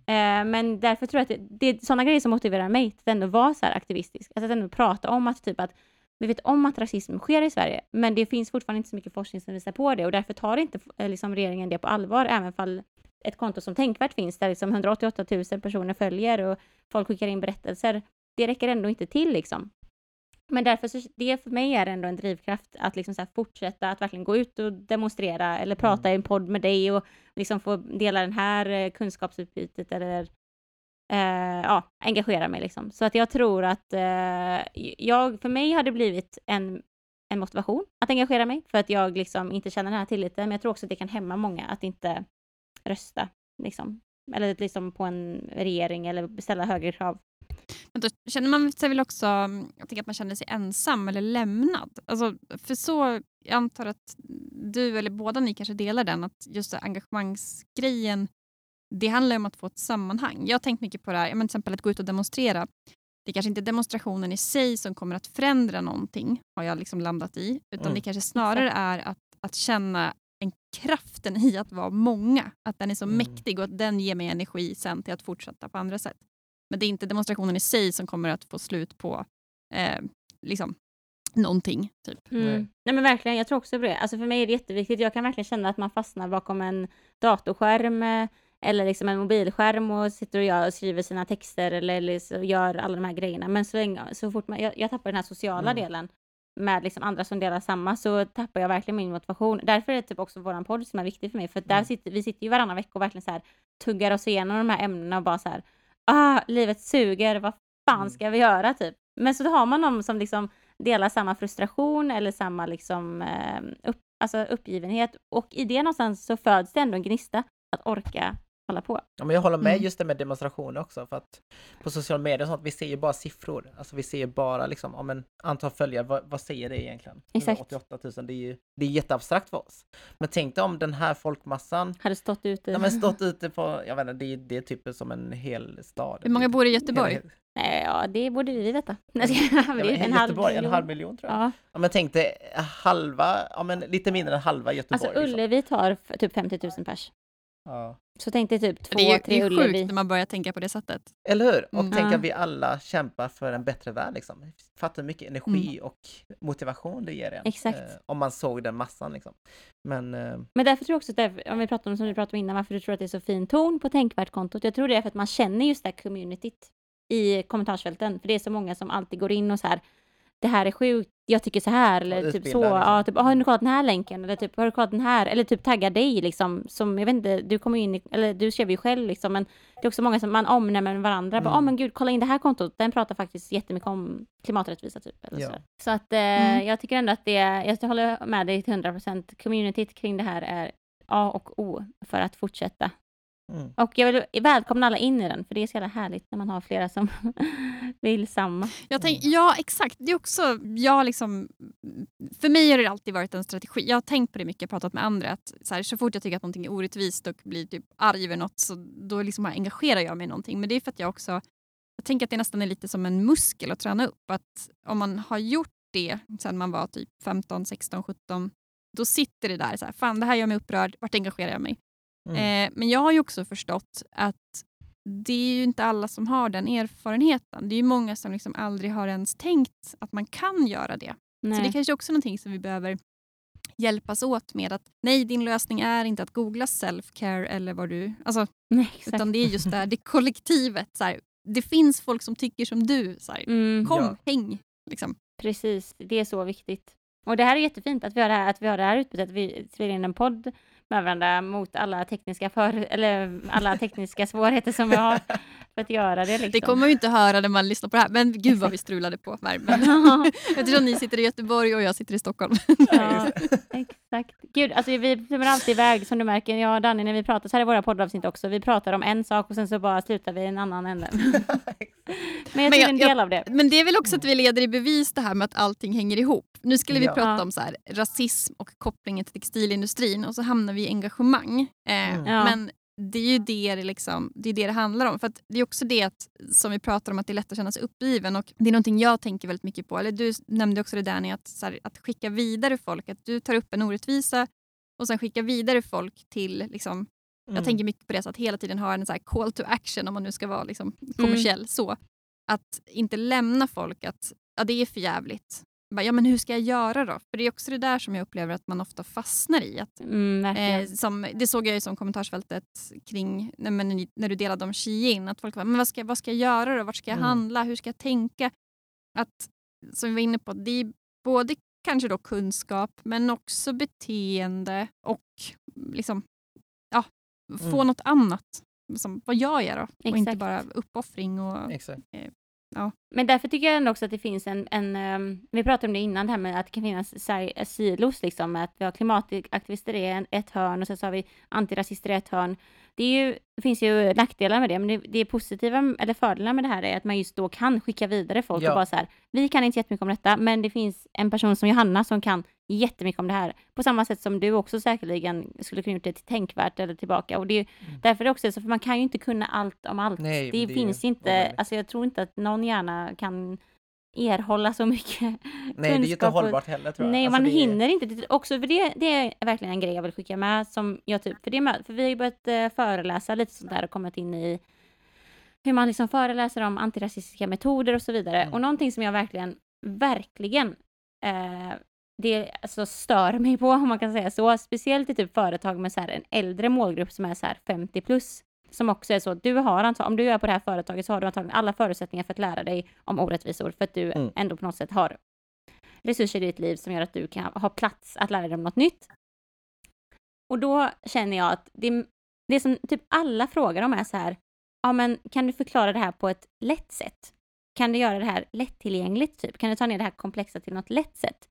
Mm. Men därför tror jag att det, det är sådana grejer som motiverar mig till att ändå vara så här aktivistisk. Alltså att ändå prata om att typ att vi vet om att rasism sker i Sverige, men det finns fortfarande inte så mycket forskning som visar på det och därför tar inte eh, liksom, regeringen det på allvar, även fall ett konto som Tänkvärt finns, där liksom 188 000 personer följer och folk skickar in berättelser. Det räcker ändå inte till liksom. Men därför så, det för mig är ändå en drivkraft att liksom så fortsätta att verkligen gå ut och demonstrera eller prata i en podd med dig och liksom få dela den här eh, kunskapsutbytet eller eh, ja, engagera mig liksom. Så att jag tror att eh, jag, för mig har det blivit en, en motivation att engagera mig för att jag liksom inte känner den här tilliten. Men jag tror också att det kan hämma många att inte rösta liksom. Eller liksom på en regering eller ställa högre krav. Men då känner man sig väl också, jag tänker att man känner sig ensam eller lämnad. Alltså, för så, jag antar att du eller båda ni kanske delar den, att just engagemangsgrejen, det handlar om att få ett sammanhang. Jag har tänkt mycket på det här, men till exempel att gå ut och demonstrera. Det är kanske inte demonstrationen i sig som kommer att förändra någonting, har jag liksom landat i, utan Mm. det kanske snarare är att, att känna en kraften i att vara många. Att den är så Mm. mäktig och att den ger mig energi sen till att fortsätta på andra sätt. Men det är inte demonstrationen i sig som kommer att få slut på eh, liksom, någonting. Typ. Mm. Nej. Nej men verkligen, jag tror också på det. Alltså för mig är det jätteviktigt. Jag kan verkligen känna att man fastnar bakom en datorskärm eh, eller liksom en mobilskärm och sitter och, gör, och skriver sina texter eller liksom gör alla de här grejerna. Men så, länge, så fort man, jag, jag tappar den här sociala Mm. delen med liksom andra som delar samma så tappar jag verkligen min motivation. Därför är det typ också våran podd som är viktig för mig. För där Mm. sitter, vi sitter ju varannan vecka och verkligen så här tuggar oss igenom de här ämnena och bara så här ah, livet suger, vad fan Mm. ska vi göra typ? Men så har man någon som liksom delar samma frustration eller samma liksom, eh, upp, alltså uppgivenhet. Och i det någonstans så föds det ändå en gnista att orka hålla på. Ja, men jag håller med Mm. just det med demonstrationer också för att på sociala medier och sånt, vi ser ju bara siffror. Alltså vi ser ju bara liksom, om en antal följare, vad, vad säger det egentligen? Exakt. 88 000, det är ju det är jätteabstrakt för oss. Men tänk dig om den här folkmassan, Hade stått ute. ja men stått [LAUGHS] ute på, jag vet inte, det är, det är typ som en hel stad. Hur många bor i Göteborg? Nej, ja, det borde vi veta. [LAUGHS] Nej, Ja, en halv Göteborg, en miljon. halv miljon tror jag. Ja. Ja, men tänk dig halva, ja men lite mindre än halva Göteborg. Alltså liksom. Ullevi tar f- typ 50 000 pers. Ja. Så tänk dig typ två, Det är, tre det är Ullevi. sjukt när man börjar tänka på det sättet. Eller hur? Och Mm. tänk att vi alla kämpar för en bättre värld liksom. Fattar hur mycket energi och motivation det ger en. Exakt. Eh, om man såg den massan liksom. Men eh, Men därför tror jag också, att därför, om vi pratar om som vi pratade om innan, varför du tror att det är så fin ton på Tänkvärt-kontot. Jag tror det är för att man känner just det här communityt i kommentarsfälten. För det är så många som alltid går in och så här, det här är sjukt, jag tycker så här, eller typ så, liksom. ja, typ, har du kollat den här länken, eller typ, har du kollat den här, eller typ tagga dig liksom, som, jag vet inte, du kommer ju in i, eller du skrev ju själv liksom, men det är också många som man omnämner varandra, bara, Mm. åh men gud, kolla in det här kontot, den pratar faktiskt jättemycket om klimaträttvisa typ, eller Ja. så. så att eh, Mm. jag tycker ändå att det, jag håller med dig till 100%, communityt kring det här är A och O för att fortsätta. Mm. Och jag vill välkomna alla in i den, för det är så jävla härligt när man har flera som [LAUGHS] vill samma. Jag tänk, ja, exakt. Det är också, jag liksom, för mig har det alltid varit en strategi. Jag har tänkt på det mycket, pratat med andra. Att så, här, så fort jag tycker att någonting är orättvist och blir typ arg över något så då liksom engagerar jag mig i någonting. Men det är för att jag också jag tänker att det nästan är lite som en muskel att träna upp. Att om man har gjort det sen man var typ 15, 16, 17 då sitter det där, så här, fan det här gör mig upprörd, vart engagerar jag mig? Mm. Eh, men jag har ju också förstått att det är ju inte alla som har den erfarenheten. Det är ju många som liksom aldrig har ens tänkt att man kan göra det. Nej. Så det är kanske också är någonting som vi behöver hjälpas åt med. att Nej, din lösning är inte att googla self-care eller vad du... Alltså, [LAUGHS] Nej, exakt. utan det är just det, här, det kollektivet. Så här, det finns folk som tycker som du. Så här, Mm, kom, Ja. häng. Liksom. precis, det är så viktigt. Och det här är jättefint att vi har det här, att vi har det här utbytet, att vi spelar in en podd med varandra mot alla tekniska, för, eller alla tekniska svårigheter som vi har. [LAUGHS] för att göra det. Liksom. Det kommer man ju inte höra när man lyssnar på det här. Men gud vad vi strulade på värmen. [LAUGHS] [LAUGHS] Eftersom ni sitter i Göteborg och jag sitter i Stockholm. ja, [LAUGHS] exakt. Gud, alltså vi flummar alltid iväg som du märker. Jag och Danny när vi pratar så här i våra poddavsnitt också. Vi pratar om en sak och sen så bara slutar vi i en annan ände. Men jag tror jag- en del av det. Men det är väl också att vi leder i bevis det här med att allting hänger ihop. Nu skulle vi Ja. prata om så här, rasism och kopplingen till textilindustrin och så hamnar vi i engagemang. Eh, Mm. Men det är ju det det, liksom, det, är det det handlar om. För det är också det att, som vi pratar om att det är lätt att känna sig uppgiven och det är någonting jag tänker väldigt mycket på. Eller du nämnde också det Danny, att, här, att skicka vidare folk. Att du tar upp en orättvisa och sen skicka vidare folk till liksom, jag Mm. tänker mycket på det, så att hela tiden ha en så här call to action om man nu ska vara liksom kommersiell. så Att inte lämna folk att ja, det är för jävligt. Ja, men hur ska jag göra då? För det är också det där som jag upplever att man ofta fastnar i. Att, Mm, eh, som, det såg jag ju som kommentarsfältet kring nej, men, när du delade om Shein. Att folk var, men vad ska, vad ska jag göra då? Vart ska jag Mm. handla? Hur ska jag tänka? Att, som vi var inne på, det är både kanske då kunskap men också beteende och liksom, ja, få Mm. något annat. Som, vad gör jag då? Och inte Exakt. bara uppoffring. Och, Exakt. Men därför tycker jag ändå också att det finns en, en ehm, vi pratade om det innan, det här med att det kan finnas si- silos, liksom, att vi har klimataktivister i ett hörn och sen så har vi antirasister i ett hörn. Det, är ju, det finns ju nackdelar med det, men det, det är positiva, eller fördelar med det här är att man just då kan skicka vidare folk Ja. och bara så här, vi kan inte jättemycket om detta, men det finns en person som Johanna som kan jättemycket om det här, på samma sätt som du också säkerligen skulle kunna gjort det till tänkvärt eller tillbaka. Och det är ju därför det också är så, för man kan ju inte kunna allt om allt. Mm. Nej, det, det är finns inte, alltså jag tror inte att någon hjärna kan erhålla så mycket [LAUGHS] Nej, det är ju inte kunskap hållbart heller tror jag. Nej, Alltså, man det hinner inte. Det- Också för det, det är verkligen en grej jag vill skicka med. Som jag typ, för, det för vi har ju börjat eh, föreläsa lite sånt där och kommit in i hur man liksom föreläser om antirasistiska metoder och så vidare. Mm. Och någonting som jag verkligen, verkligen eh, det alltså stör mig på, om man kan säga så, speciellt i typ företag med så en äldre målgrupp som är så här 50 plus, som också är så, du har antag- om du är på det här företaget så har du antagligen alla förutsättningar för att lära dig om orättvisor, för att du Mm. ändå på något sätt har resurser i ditt liv som gör att du kan ha plats att lära dig om något nytt. Och då känner jag att det, det som typ alla frågar om är så här, ja men kan du förklara det här på ett lätt sätt? Kan du göra det här lättillgängligt typ? Kan du ta ner det här komplexa till något lätt sätt?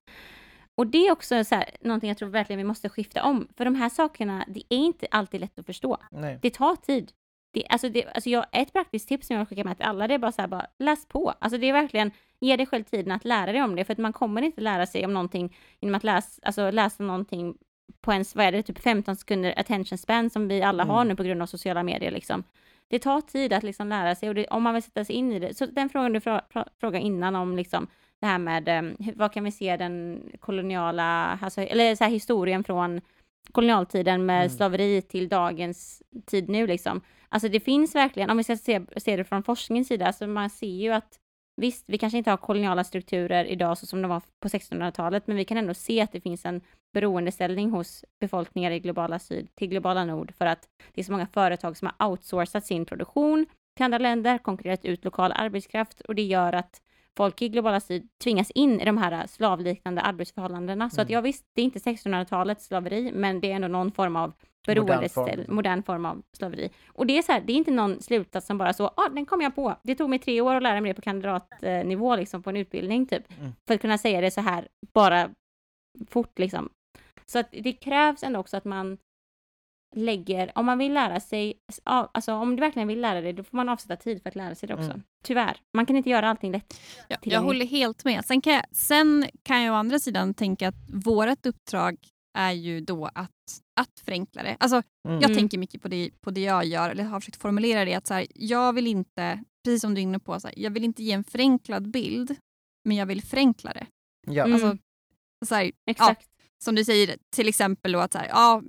Och det är också så här, någonting jag tror verkligen vi måste skifta om, för de här sakerna, det är inte alltid lätt att förstå. Nej. Det tar tid. Det, alltså det, alltså jag, ett praktiskt tips som jag skickar med till alla, det är bara så här, bara läs på. Alltså det är verkligen, ge dig själv tiden att lära dig om det, för att man kommer inte lära sig om någonting genom att läsa, alltså läsa någonting på ens, vad är det, typ 15 sekunder attention span som vi alla har Mm. nu på grund av sociala medier liksom. Det tar tid att liksom lära sig och det, om man vill sätta sig in i det. Så den frågan du frå, frå, frågade innan om liksom det här med, hur, vad kan vi se den koloniala, alltså, eller så här historien från kolonialtiden med Mm. slaveri till dagens tid nu liksom. Alltså det finns verkligen, om vi ska se, se det från forskningens sida, alltså man ser ju att visst, vi kanske inte har koloniala strukturer idag så som de var på 1600-talet, men vi kan ändå se att det finns en beroendeställning hos befolkningar i globala syd till globala nord för att det är så många företag som har outsourcat sin produktion till andra länder, konkurrerat ut lokal arbetskraft och det gör att folk i globala syd tvingas in i de här slavliknande arbetsförhållandena. Så att Mm. ja visst, det är inte 1600-talets slaveri, men det är ändå någon form av Modern beroendeställ, form. modern form av slaveri. Och det är så här, det är inte någon slutsats som bara så, ah, den kom jag på. Det tog mig tre år att lära mig det på kandidatnivå liksom på en utbildning typ. Mm. För att kunna säga det så här bara fort liksom. Så att det krävs ändå också att man lägger, om man vill lära sig, alltså om du verkligen vill lära dig, då får man avsätta tid för att lära sig det också. Mm. Tyvärr. Man kan inte göra allting lätt. Ja, jag håller helt med. Sen kan, jag, sen kan jag å andra sidan tänka att vårt uppdrag är ju då att, att förenkla det. Alltså, mm. Jag mm. tänker mycket på det, på det jag gör, eller har försökt formulera det, att så här, jag vill inte, precis som du är inne på, så här, jag vill inte ge en förenklad bild, men jag vill förenkla det. Ja. Alltså, mm. så här, Exakt. Ja, som du säger, till exempel då att så här, ja,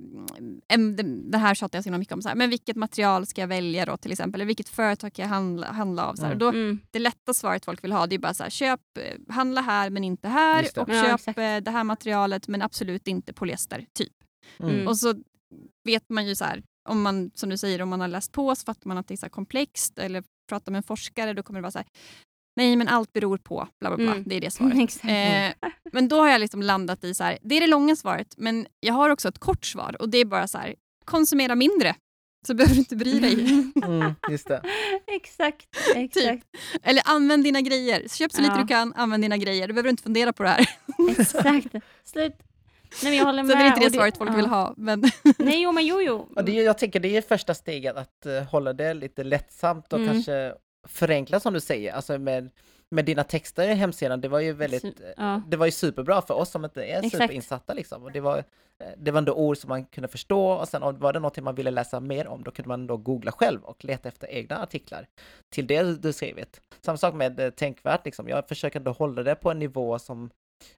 det här tjatar jag så mycket om, så här, men vilket material ska jag välja då till exempel? Eller vilket företag kan jag handla, handla av? Så mm. Då, mm. Det lätta svaret folk vill ha det är bara så här, köp, eh, handla här men inte här och ja, köp exakt. Eh, det här materialet men absolut inte polyester, typ. Mm. Och så vet man ju så här, om man, som du säger, om man har läst på så fattar man att det är så komplext eller pratar med en forskare då kommer det vara så här, Nej, men allt beror på bla bla bla. Mm. Det är det svaret. [LAUGHS] eh, men då har jag liksom landat i så här, det är det långa svaret, men jag har också ett kort svar och det är bara så här, konsumera mindre så [LAUGHS] behöver du inte bry dig. Mm, [LAUGHS] just det. exakt. exakt. Typ. Eller använd dina grejer. Köp så lite du kan, använd dina grejer. Du behöver inte fundera på det här. exakt. Slut. Nej, men jag håller med. Så det är inte det svaret folk ja. vill ha. Men... Nej, jo, men jo, jo. Och det, jag tänker det är första steget, att uh, hålla det lite lättsamt och mm. kanske förenkla som du säger, alltså med, med dina texter i hemsidan, det var ju väldigt, ja. det var ju superbra för oss som inte är Exakt. superinsatta liksom. Och det var, eh, det var ändå ord som man kunde förstå och sen var det någonting man ville läsa mer om, då kunde man då googla själv och leta efter egna artiklar till det du skrivit. Samma sak med eh, Tänkvärt, liksom. jag försöker ändå hålla det på en nivå som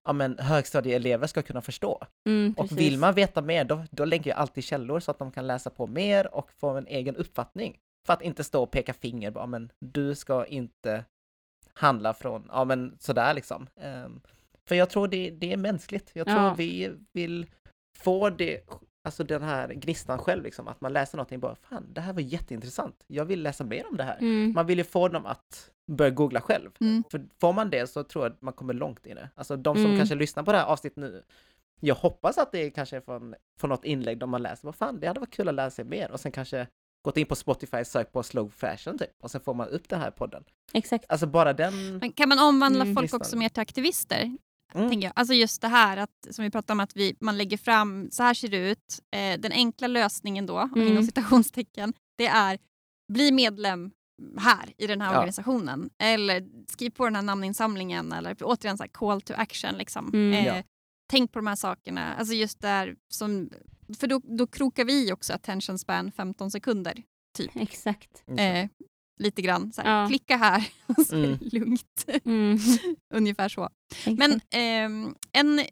ja, men, högstadieelever ska kunna förstå. Mm, och vill man veta mer, då, då lägger jag alltid källor så att de kan läsa på mer och få en egen uppfattning. För att inte stå och peka finger, bara, men du ska inte handla från, ja men sådär liksom. Um, för jag tror det, det är mänskligt. Jag tror ja. vi vill få det, alltså den här gnistan själv liksom, att man läser någonting bara, fan det här var jätteintressant, jag vill läsa mer om det här. Mm. Man vill ju få dem att börja googla själv. Mm. För får man det så tror jag att man kommer långt i det. Alltså de som mm. kanske lyssnar på det här avsnittet nu, jag hoppas att det är kanske från, från något inlägg där man läser, vad fan det hade varit kul att lära sig mer och sen kanske gått in på Spotify och sökt på slow fashion typ och sen får man upp den här podden. Exakt. Alltså bara den... Men kan man omvandla mm, folk listan. också mer till aktivister? Mm. Tänker jag. Alltså just det här att, som vi pratade om att vi, man lägger fram, så här ser det ut. Eh, den enkla lösningen då, mm. inom citationstecken, det är bli medlem här i den här ja. organisationen. Eller skriv på den här namninsamlingen eller återigen så här call to action. Liksom. Mm. Eh, ja. Tänk på de här sakerna. Alltså just där som för då, då krokar vi också attention span 15 sekunder. Typ. [LAUGHS] Exakt. Eh, lite grann. Så ja. Klicka här, [LAUGHS] så mm. är det lugnt. [LAUGHS] Mm. Ungefär så. Exakt. Men eh, en,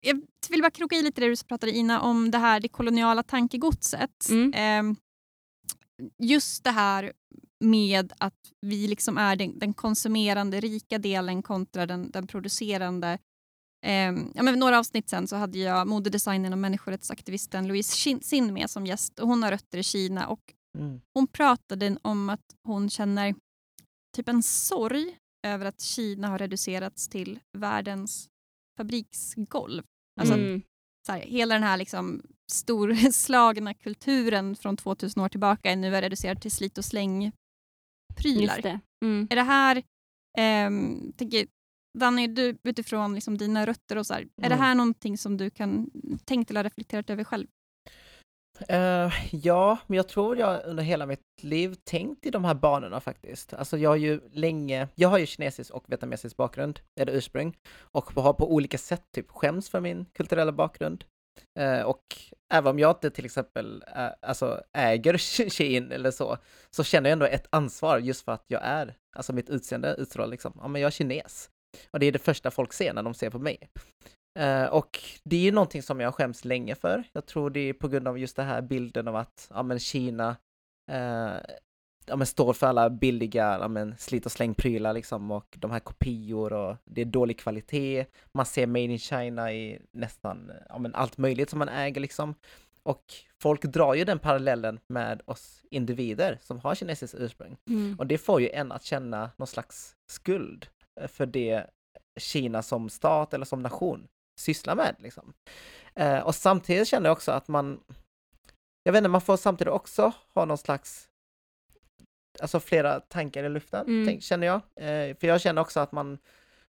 jag vill bara kroka i lite det du pratade Ina om det här det koloniala tankegodset. Mm. Eh, just det här med att vi liksom är den, den konsumerande rika delen kontra den, den producerande ja, men några avsnitt sen så hade jag modedesignern och människorättsaktivisten Louise Sin med som gäst. Och hon har rötter i Kina och mm. hon pratade om att hon känner typ en sorg över att Kina har reducerats till världens fabriksgolv. Alltså mm. så här, hela den här liksom storslagna kulturen från 2000 år tillbaka är nu reducerad till slit och släng-prylar. Mm. Är det här, eh, tänker, Danny, du, utifrån liksom dina rötter, och så här, mm. är det mm. här någonting som du kan tänkt eller reflekterat över själv? Uh, ja, men jag tror jag under hela mitt liv tänkt i de här banorna faktiskt. Alltså jag har ju länge, jag har ju kinesisk och vietnamesisk bakgrund, eller ursprung, och har på olika sätt typ skäms för min kulturella bakgrund. Uh, och även om jag inte till exempel uh, alltså äger [LAUGHS] Shein eller så, så känner jag ändå ett ansvar just för att jag är, alltså mitt utseende utstrålar liksom, ja men jag är kines. Och det är det första folk ser när de ser på mig. Uh, och det är ju någonting som jag skäms länge för. Jag tror det är på grund av just den här bilden av att ja, men Kina uh, ja, men står för alla billiga ja, men slit och släng-prylar liksom och de här kopior och det är dålig kvalitet. Man ser Made in China i nästan ja, men allt möjligt som man äger liksom. Och folk drar ju den parallellen med oss individer som har kinesiskt ursprung. Mm. Och det får ju en att känna någon slags skuld för det Kina som stat eller som nation sysslar med. Liksom. Eh, och samtidigt känner jag också att man, jag vet inte, man får samtidigt också ha någon slags, alltså flera tankar i luften, mm. tänk, känner jag. Eh, för jag känner också att man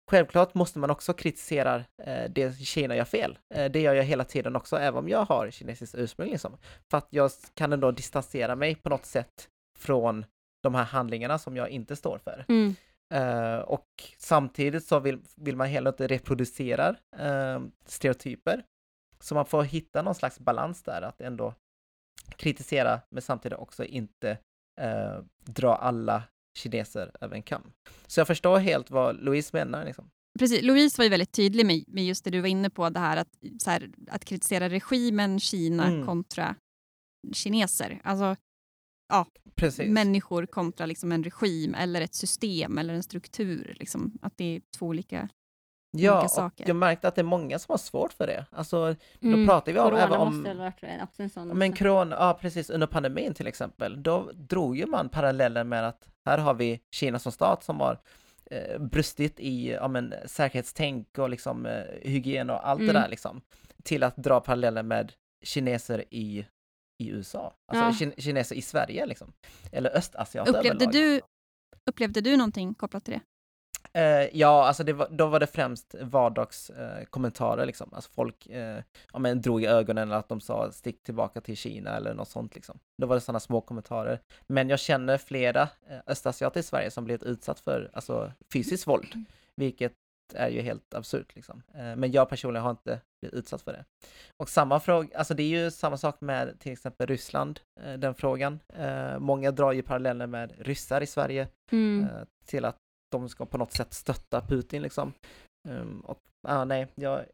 Självklart måste man också kritisera eh, det Kina gör fel. Eh, det gör jag hela tiden också, även om jag har kinesiskt ursprung. Liksom. För att jag kan ändå distansera mig på något sätt från de här handlingarna som jag inte står för. Mm. Uh, och samtidigt så vill, vill man heller inte reproducera uh, stereotyper. Så man får hitta någon slags balans där, att ändå kritisera men samtidigt också inte uh, dra alla kineser över en kam. Så jag förstår helt vad Louise menar. Liksom. Precis, Louise var ju väldigt tydlig med, med just det du var inne på, det här att, här, att kritisera regimen Kina mm. kontra kineser. Alltså, ja, Precis. människor kontra liksom en regim eller ett system eller en struktur. Liksom, att det är två olika, ja, olika saker. Ja, jag märkte att det är många som har svårt för det. Alltså, mm. Då pratar vi om... Corona om, måste ha varit också en sån. Men corona, ja precis, under pandemin till exempel, då drog ju man paralleller med att här har vi Kina som stat som har eh, brustit i ja, men, säkerhetstänk och liksom, eh, hygien och allt mm. det där liksom, till att dra paralleller med kineser i i USA, alltså ja. kineser i Sverige liksom. Eller östasiater upplevde du, upplevde du någonting kopplat till det? Uh, ja, alltså var, då var det främst vardagskommentarer uh, liksom. Alltså folk uh, ja, men drog i ögonen eller att de sa stick tillbaka till Kina eller något sånt liksom. Då var det sådana små kommentarer. Men jag känner flera uh, östasiater i Sverige som blivit utsatt för alltså, fysiskt våld, vilket är ju helt absurt liksom. Men jag personligen har inte blivit utsatt för det. Och samma fråga, alltså det är ju samma sak med till exempel Ryssland, den frågan. Många drar ju paralleller med ryssar i Sverige mm. till att de ska på något sätt stötta Putin liksom. Um, och ah, nej, jag,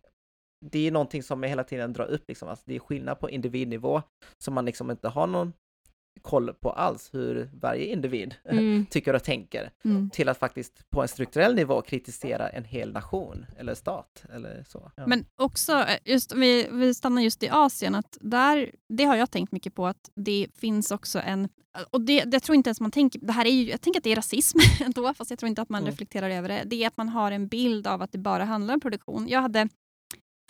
det är någonting som jag hela tiden drar upp liksom. Alltså, det är skillnad på individnivå som man liksom inte har någon koll på alls hur varje individ mm. tycker och tänker mm. till att faktiskt på en strukturell nivå kritisera en hel nation eller stat eller så. Ja. Men också, eh, just vi, vi stannar just i Asien, att där, det har jag tänkt mycket på att det finns också en och det, det tror inte ens man tänker, det här är ju, jag tänker att det är rasism [LAUGHS] ändå, fast jag tror inte att man mm. reflekterar över det. Det är att man har en bild av att det bara handlar om produktion. Jag hade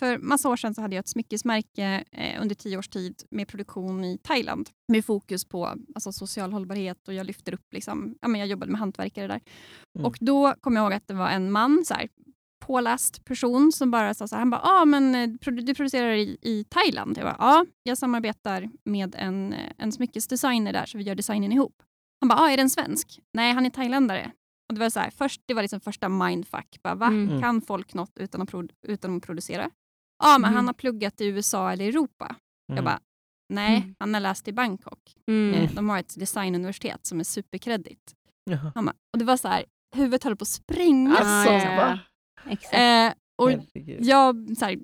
för massa år sedan så hade jag ett smyckesmärke eh, under tio års tid med produktion i Thailand med fokus på alltså, social hållbarhet och jag lyfter upp, liksom, ja, men jag jobbade med hantverkare där. Mm. Och då kom jag ihåg att det var en man, så här, påläst person som bara sa så här, han bara, ah, men eh, du producerar i, i Thailand? Jag bara, ja, jag samarbetar med en, eh, en smyckesdesigner där så vi gör designen ihop. Han bara, ah, är den svensk? Nej, han är thailändare. Och det var så här, först, det var liksom första mindfuck. Bara, va? Mm. Kan folk något utan att, utan att producera? Ja, men mm. han har pluggat i USA eller Europa. Mm. Jag bara, nej, mm. han har läst i Bangkok. Mm. Eh, de har ett designuniversitet som är superkreddigt. och det var så här, huvudet höll på att spränga. Alltså, ja, ja. Eh, och jag, så här,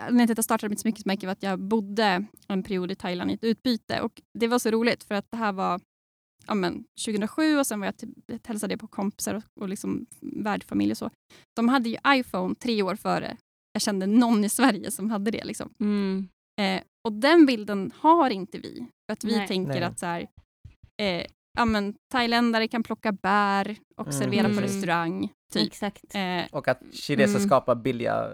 anledningen till att jag startade mitt smyckesmärke var att jag bodde en period i Thailand i ett utbyte. Och Det var så roligt för att det här var ja, men, 2007 och sen var jag till, hälsade på kompisar och, och liksom värdfamilj och så. De hade ju iPhone tre år före jag kände någon i Sverige som hade det. Liksom. Mm. Eh, och den bilden har inte vi. För att vi Nej. tänker Nej. att så här, eh, ja, men, thailändare kan plocka bär och mm. servera på mm. restaurang. Typ. Exakt. Eh, och att kineser mm. skapar billiga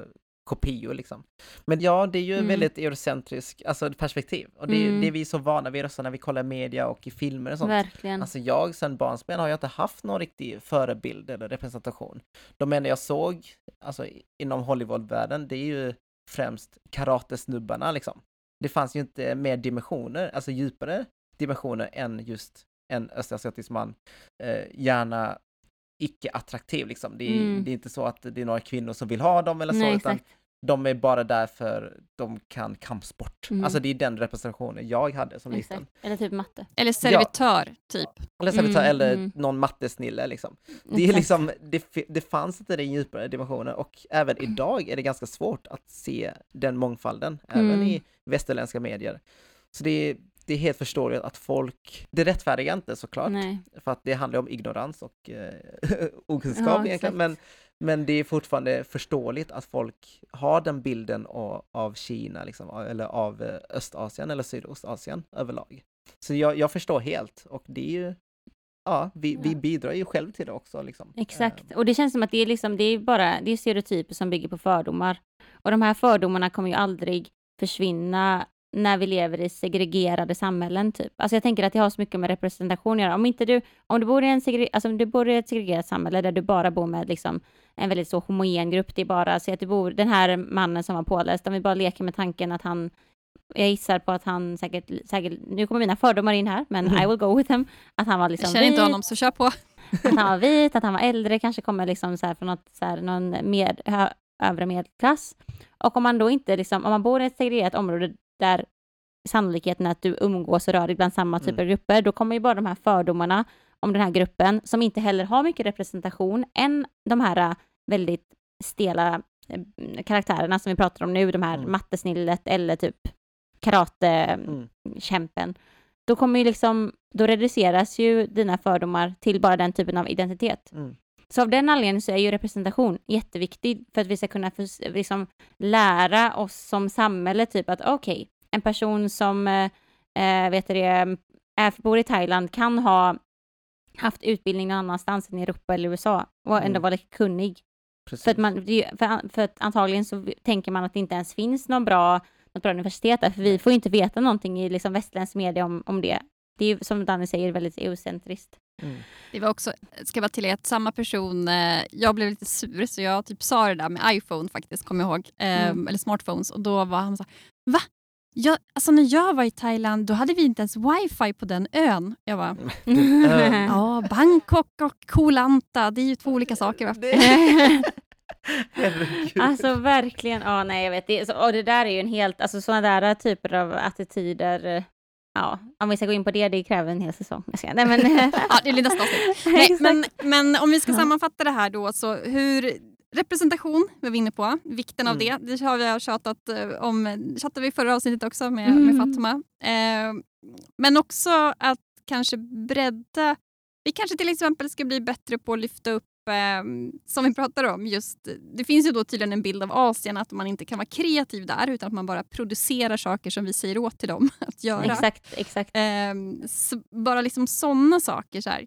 kopior liksom. Men ja, det är ju mm. väldigt eurocentriskt alltså, perspektiv. Och det, mm. det är vi så vana vid också när vi kollar media och i filmer och sånt. Verkligen. Alltså jag sen barnsben har jag inte haft någon riktig förebild eller representation. De enda jag såg, alltså inom Hollywoodvärlden, det är ju främst karatesnubbarna liksom. Det fanns ju inte mer dimensioner, alltså djupare dimensioner än just en östasiatisk man, eh, gärna icke-attraktiv liksom. Det är, mm. det är, inte så att det är några kvinnor som vill ha dem eller så, Nej, utan exakt. de är bara där för de kan kampsport. Mm. Alltså det är den representationen jag hade som exakt. liten. Eller typ matte. Eller servitör, ja. typ. Eller servitör, mm. eller mm. någon mattesnille liksom. Det, är liksom det, det fanns inte den djupare dimensionen och även idag är det ganska svårt att se den mångfalden, även mm. i västerländska medier. Så det är, det är helt förståeligt att folk, det rättfärdigar inte såklart, Nej. för att det handlar om ignorans och eh, [LAUGHS] okunskap ja, egentligen, men, men det är fortfarande förståeligt att folk har den bilden av, av Kina, liksom, eller av eh, Östasien eller Sydostasien överlag. Så jag, jag förstår helt, och det är ju Ja, vi, vi bidrar ju själv till det också. Liksom. Exakt, ehm. och det känns som att det är, liksom, det är bara det är stereotyper som bygger på fördomar. Och de här fördomarna kommer ju aldrig försvinna när vi lever i segregerade samhällen. Typ. Alltså jag tänker att det har så mycket med representation att göra. Om, inte du, om, du bor i en segre, alltså om du bor i ett segregerat samhälle där du bara bor med liksom, en väldigt så homogen grupp. Det är bara, så att det bor, den här mannen som var påläst, om vi bara leker med tanken att han jag gissar på att han säkert, säkert, nu kommer mina fördomar in här, men I will go with him, att han var liksom Jag känner inte honom, så kör på. att han var [LAUGHS] vit, att han var äldre, kanske kommer liksom så här från något, så här, någon med, övre medelklass. Och om man då inte, liksom, om man bor i ett segregerat område där sannolikheten att du umgås och rör dig bland samma typer av grupper, då kommer ju bara de här fördomarna om den här gruppen, som inte heller har mycket representation, än de här äh, väldigt stela äh, karaktärerna som vi pratar om nu, de här Mm. mattesnillet eller typ karatekämpen. Mm. Då kommer ju liksom, då reduceras ju dina fördomar till bara den typen av identitet. Mm. Så av den anledningen så är ju representation jätteviktig för att vi ska kunna förs- liksom lära oss som samhälle typ att okej, en person som eh, eh, vet det, är, bor i Thailand kan ha haft utbildning någon annanstans än i Europa eller USA och ändå Mm. vara lika kunnig. Precis. För att, man, för, för att antagligen så tänker man att det inte ens finns någon bra, något bra universitet där, för vi får inte veta någonting i liksom västerländsk media om, om det. Det är ju som Danny säger väldigt eurocentriskt. Mm. Det var också, ska vara till att samma person, eh, jag blev lite sur så jag typ sa det där med iPhone faktiskt, kommer jag ihåg, eh, Mm. eller smartphones och då var han så här, va? Jag, alltså när jag var i Thailand då hade vi inte ens wifi på den ön. Jag bara, [LAUGHS] ön. ja Bangkok och Koh Lanta, det är ju två olika saker va? [LAUGHS] [LAUGHS] Alltså verkligen, ja nej jag vet, det, så, och det där är ju en helt, alltså sådana där typer av attityder, eh, ja, om vi ska gå in på det, det kräver en hel säsong. Nej men, [LAUGHS] Ja, det är nästa. [LAUGHS] Nej, men, men om vi ska sammanfatta det här då, så hur representation var vi inne på, vikten av Mm. det. Det har vi tjatat eh, om, tjatade vi i förra avsnittet också med, Mm. med Fatma. Eh, men också att kanske bredda, vi kanske till exempel ska bli bättre på att lyfta upp eh, som vi pratar om, just, det finns ju då tydligen en bild av Asien att man inte kan vara kreativ där utan att man bara producerar saker som vi säger åt till dem [LAUGHS] att göra. exakt, exakt. Ehm, så bara liksom sådana saker, så här,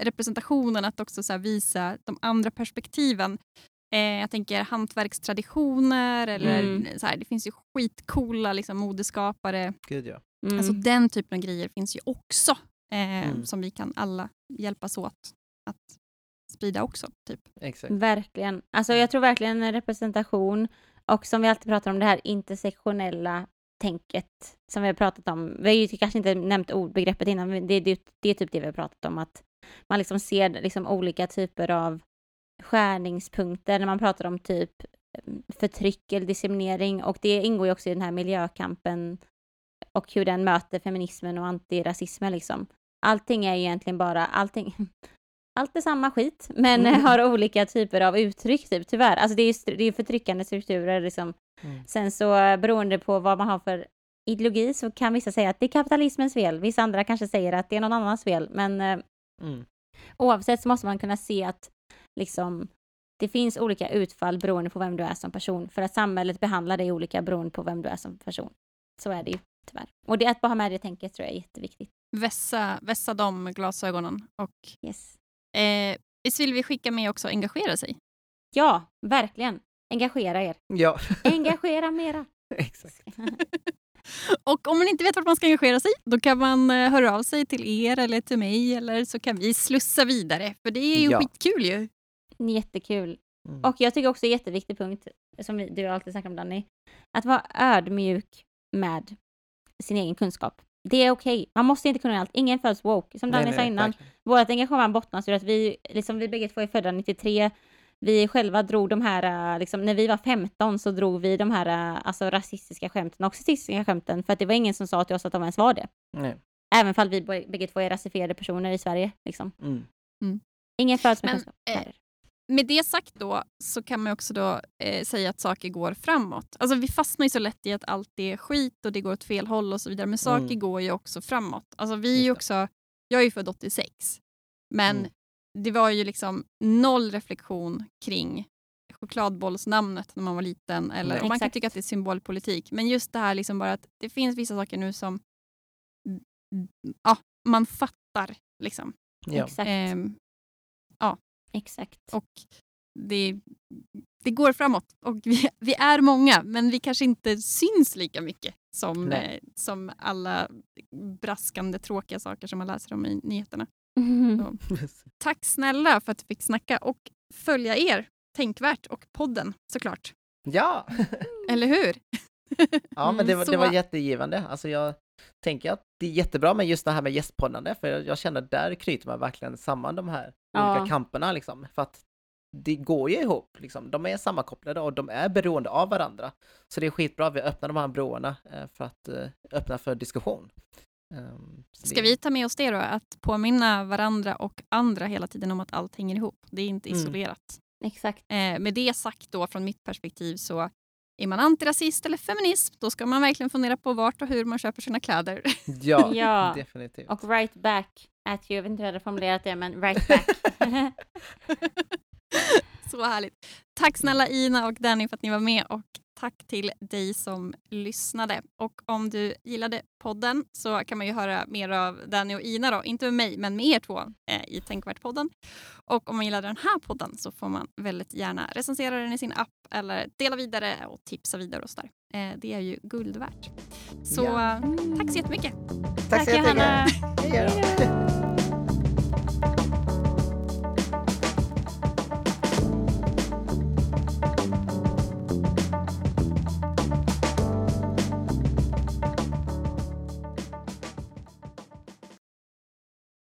representationen, att också så här, visa de andra perspektiven. Eh, jag tänker hantverkstraditioner, eller Mm. så här, det finns ju skitcoola liksom, modeskapare. Gud ja. Mm. Alltså, den typen av grejer finns ju också eh, Mm. som vi kan alla hjälpas åt att sprida också. Typ. Exakt. Verkligen. Alltså jag tror verkligen en representation och som vi alltid pratar om det här intersektionella tänket som vi har pratat om. Vi har ju kanske inte nämnt ordbegreppet innan, men det, det, det är typ det vi har pratat om, att man liksom ser liksom olika typer av skärningspunkter när man pratar om typ eh, förtryck eller diskriminering och det ingår ju också i den här miljökampen och hur den möter feminismen och antirasismen liksom. Allting är ju egentligen bara, allting, [LAUGHS] allt är samma skit, men Mm. har olika typer av uttryck typ, tyvärr. Alltså det är ju det är förtryckande strukturer liksom. Mm. Sen så eh, beroende på vad man har för ideologi så kan vissa säga att det är kapitalismens fel, vissa andra kanske säger att det är någon annans fel, men eh, Mm. oavsett så måste man kunna se att liksom det finns olika utfall beroende på vem du är som person, för att samhället behandlar dig olika beroende på vem du är som person. Så är det ju tyvärr. Och det att bara ha med det tänket tror jag är jätteviktigt. Vässa, vässa de glasögonen. Och, Yes. Eh, visst vill vi skicka med också engagera sig? Ja, verkligen. Engagera er. Ja, Engagera mera. [LAUGHS] exakt. [LAUGHS] Och om man inte vet vart man ska engagera sig, då kan man eh, höra av sig till er eller till mig eller så kan vi slussa vidare. För det är ju Ja. skitkul ju. Jättekul. Mm. Och jag tycker också en jätteviktig punkt, som du alltid snackar om Danny, att vara ödmjuk med sin egen kunskap. Det är okej. Man måste inte kunna allt. Ingen föds woke. Som Danny sa innan, verkligen. vårt engagemang bottnas i att vi, liksom vi bägge två är födda 93, vi själva drog de här, äh, liksom, när vi var 15 så drog vi de här äh, alltså, rasistiska skämten och sexistiska skämten för att det var ingen som sa till oss att de ens var det. Nej. Även fall vi bägge två är rasifierade personer i Sverige. Liksom. Mm. Ingen föds med Men, kunskap. eh. Med det sagt då så kan man också då eh, säga att saker går framåt. Alltså vi fastnar ju så lätt i att allt är skit och det går åt fel håll och så vidare. Men saker Mm. går ju också framåt. Alltså vi är också, jag är ju född 86. Men Mm. det var ju liksom noll reflektion kring chokladbollsnamnet när man var liten. Eller, och man kan tycka att det är symbolpolitik. Men just det här liksom bara att det finns vissa saker nu som ja, man fattar. Liksom. Ja. Exakt. Ehm, Exakt. och det, det går framåt. Och vi, vi är många, men vi kanske inte syns lika mycket som, eh, som alla braskande tråkiga saker som man läser om i nyheterna. [LAUGHS] Tack snälla för att vi fick snacka och följa er Tänkvärt och podden såklart. Ja! Eller hur? [LAUGHS] ja, men det var, det var jättegivande. Alltså jag tänker att det är jättebra med just det här med gästpoddande, för jag, känner att där knyter man verkligen samman de här Ja. olika kamperna liksom. För att det går ju ihop, liksom. De är sammankopplade och de är beroende av varandra. Så det är skitbra att vi öppnar de här broarna eh, för att eh, öppna för diskussion. Ehm, så Ska det- vi ta med oss det då? Att påminna varandra och andra hela tiden om att allt hänger ihop. Det är inte Mm. isolerat. Exakt. Eh, med det sagt då från mitt perspektiv så är man antirasist eller feminism då ska man verkligen fundera på vart och hur man köper sina kläder. [LAUGHS] Ja, Ja. definitivt. Och right back at you. Jag vet inte hur jag hade formulerat det, men right back. [LAUGHS] [LAUGHS] [LAUGHS] Så härligt. Tack snälla Ina och Danny för att ni var med och tack till dig som lyssnade. Och om du gillade podden så kan man ju höra mer av Danny och Ina då, inte med mig men med er två eh, i Tänkvärt-podden. Och om man gillade den här podden så får man väldigt gärna recensera den i sin app eller dela vidare och tipsa vidare och sådär. Eh, det är ju guld värt. Så Ja. tack så jättemycket. Tack så jättemycket! Johanna!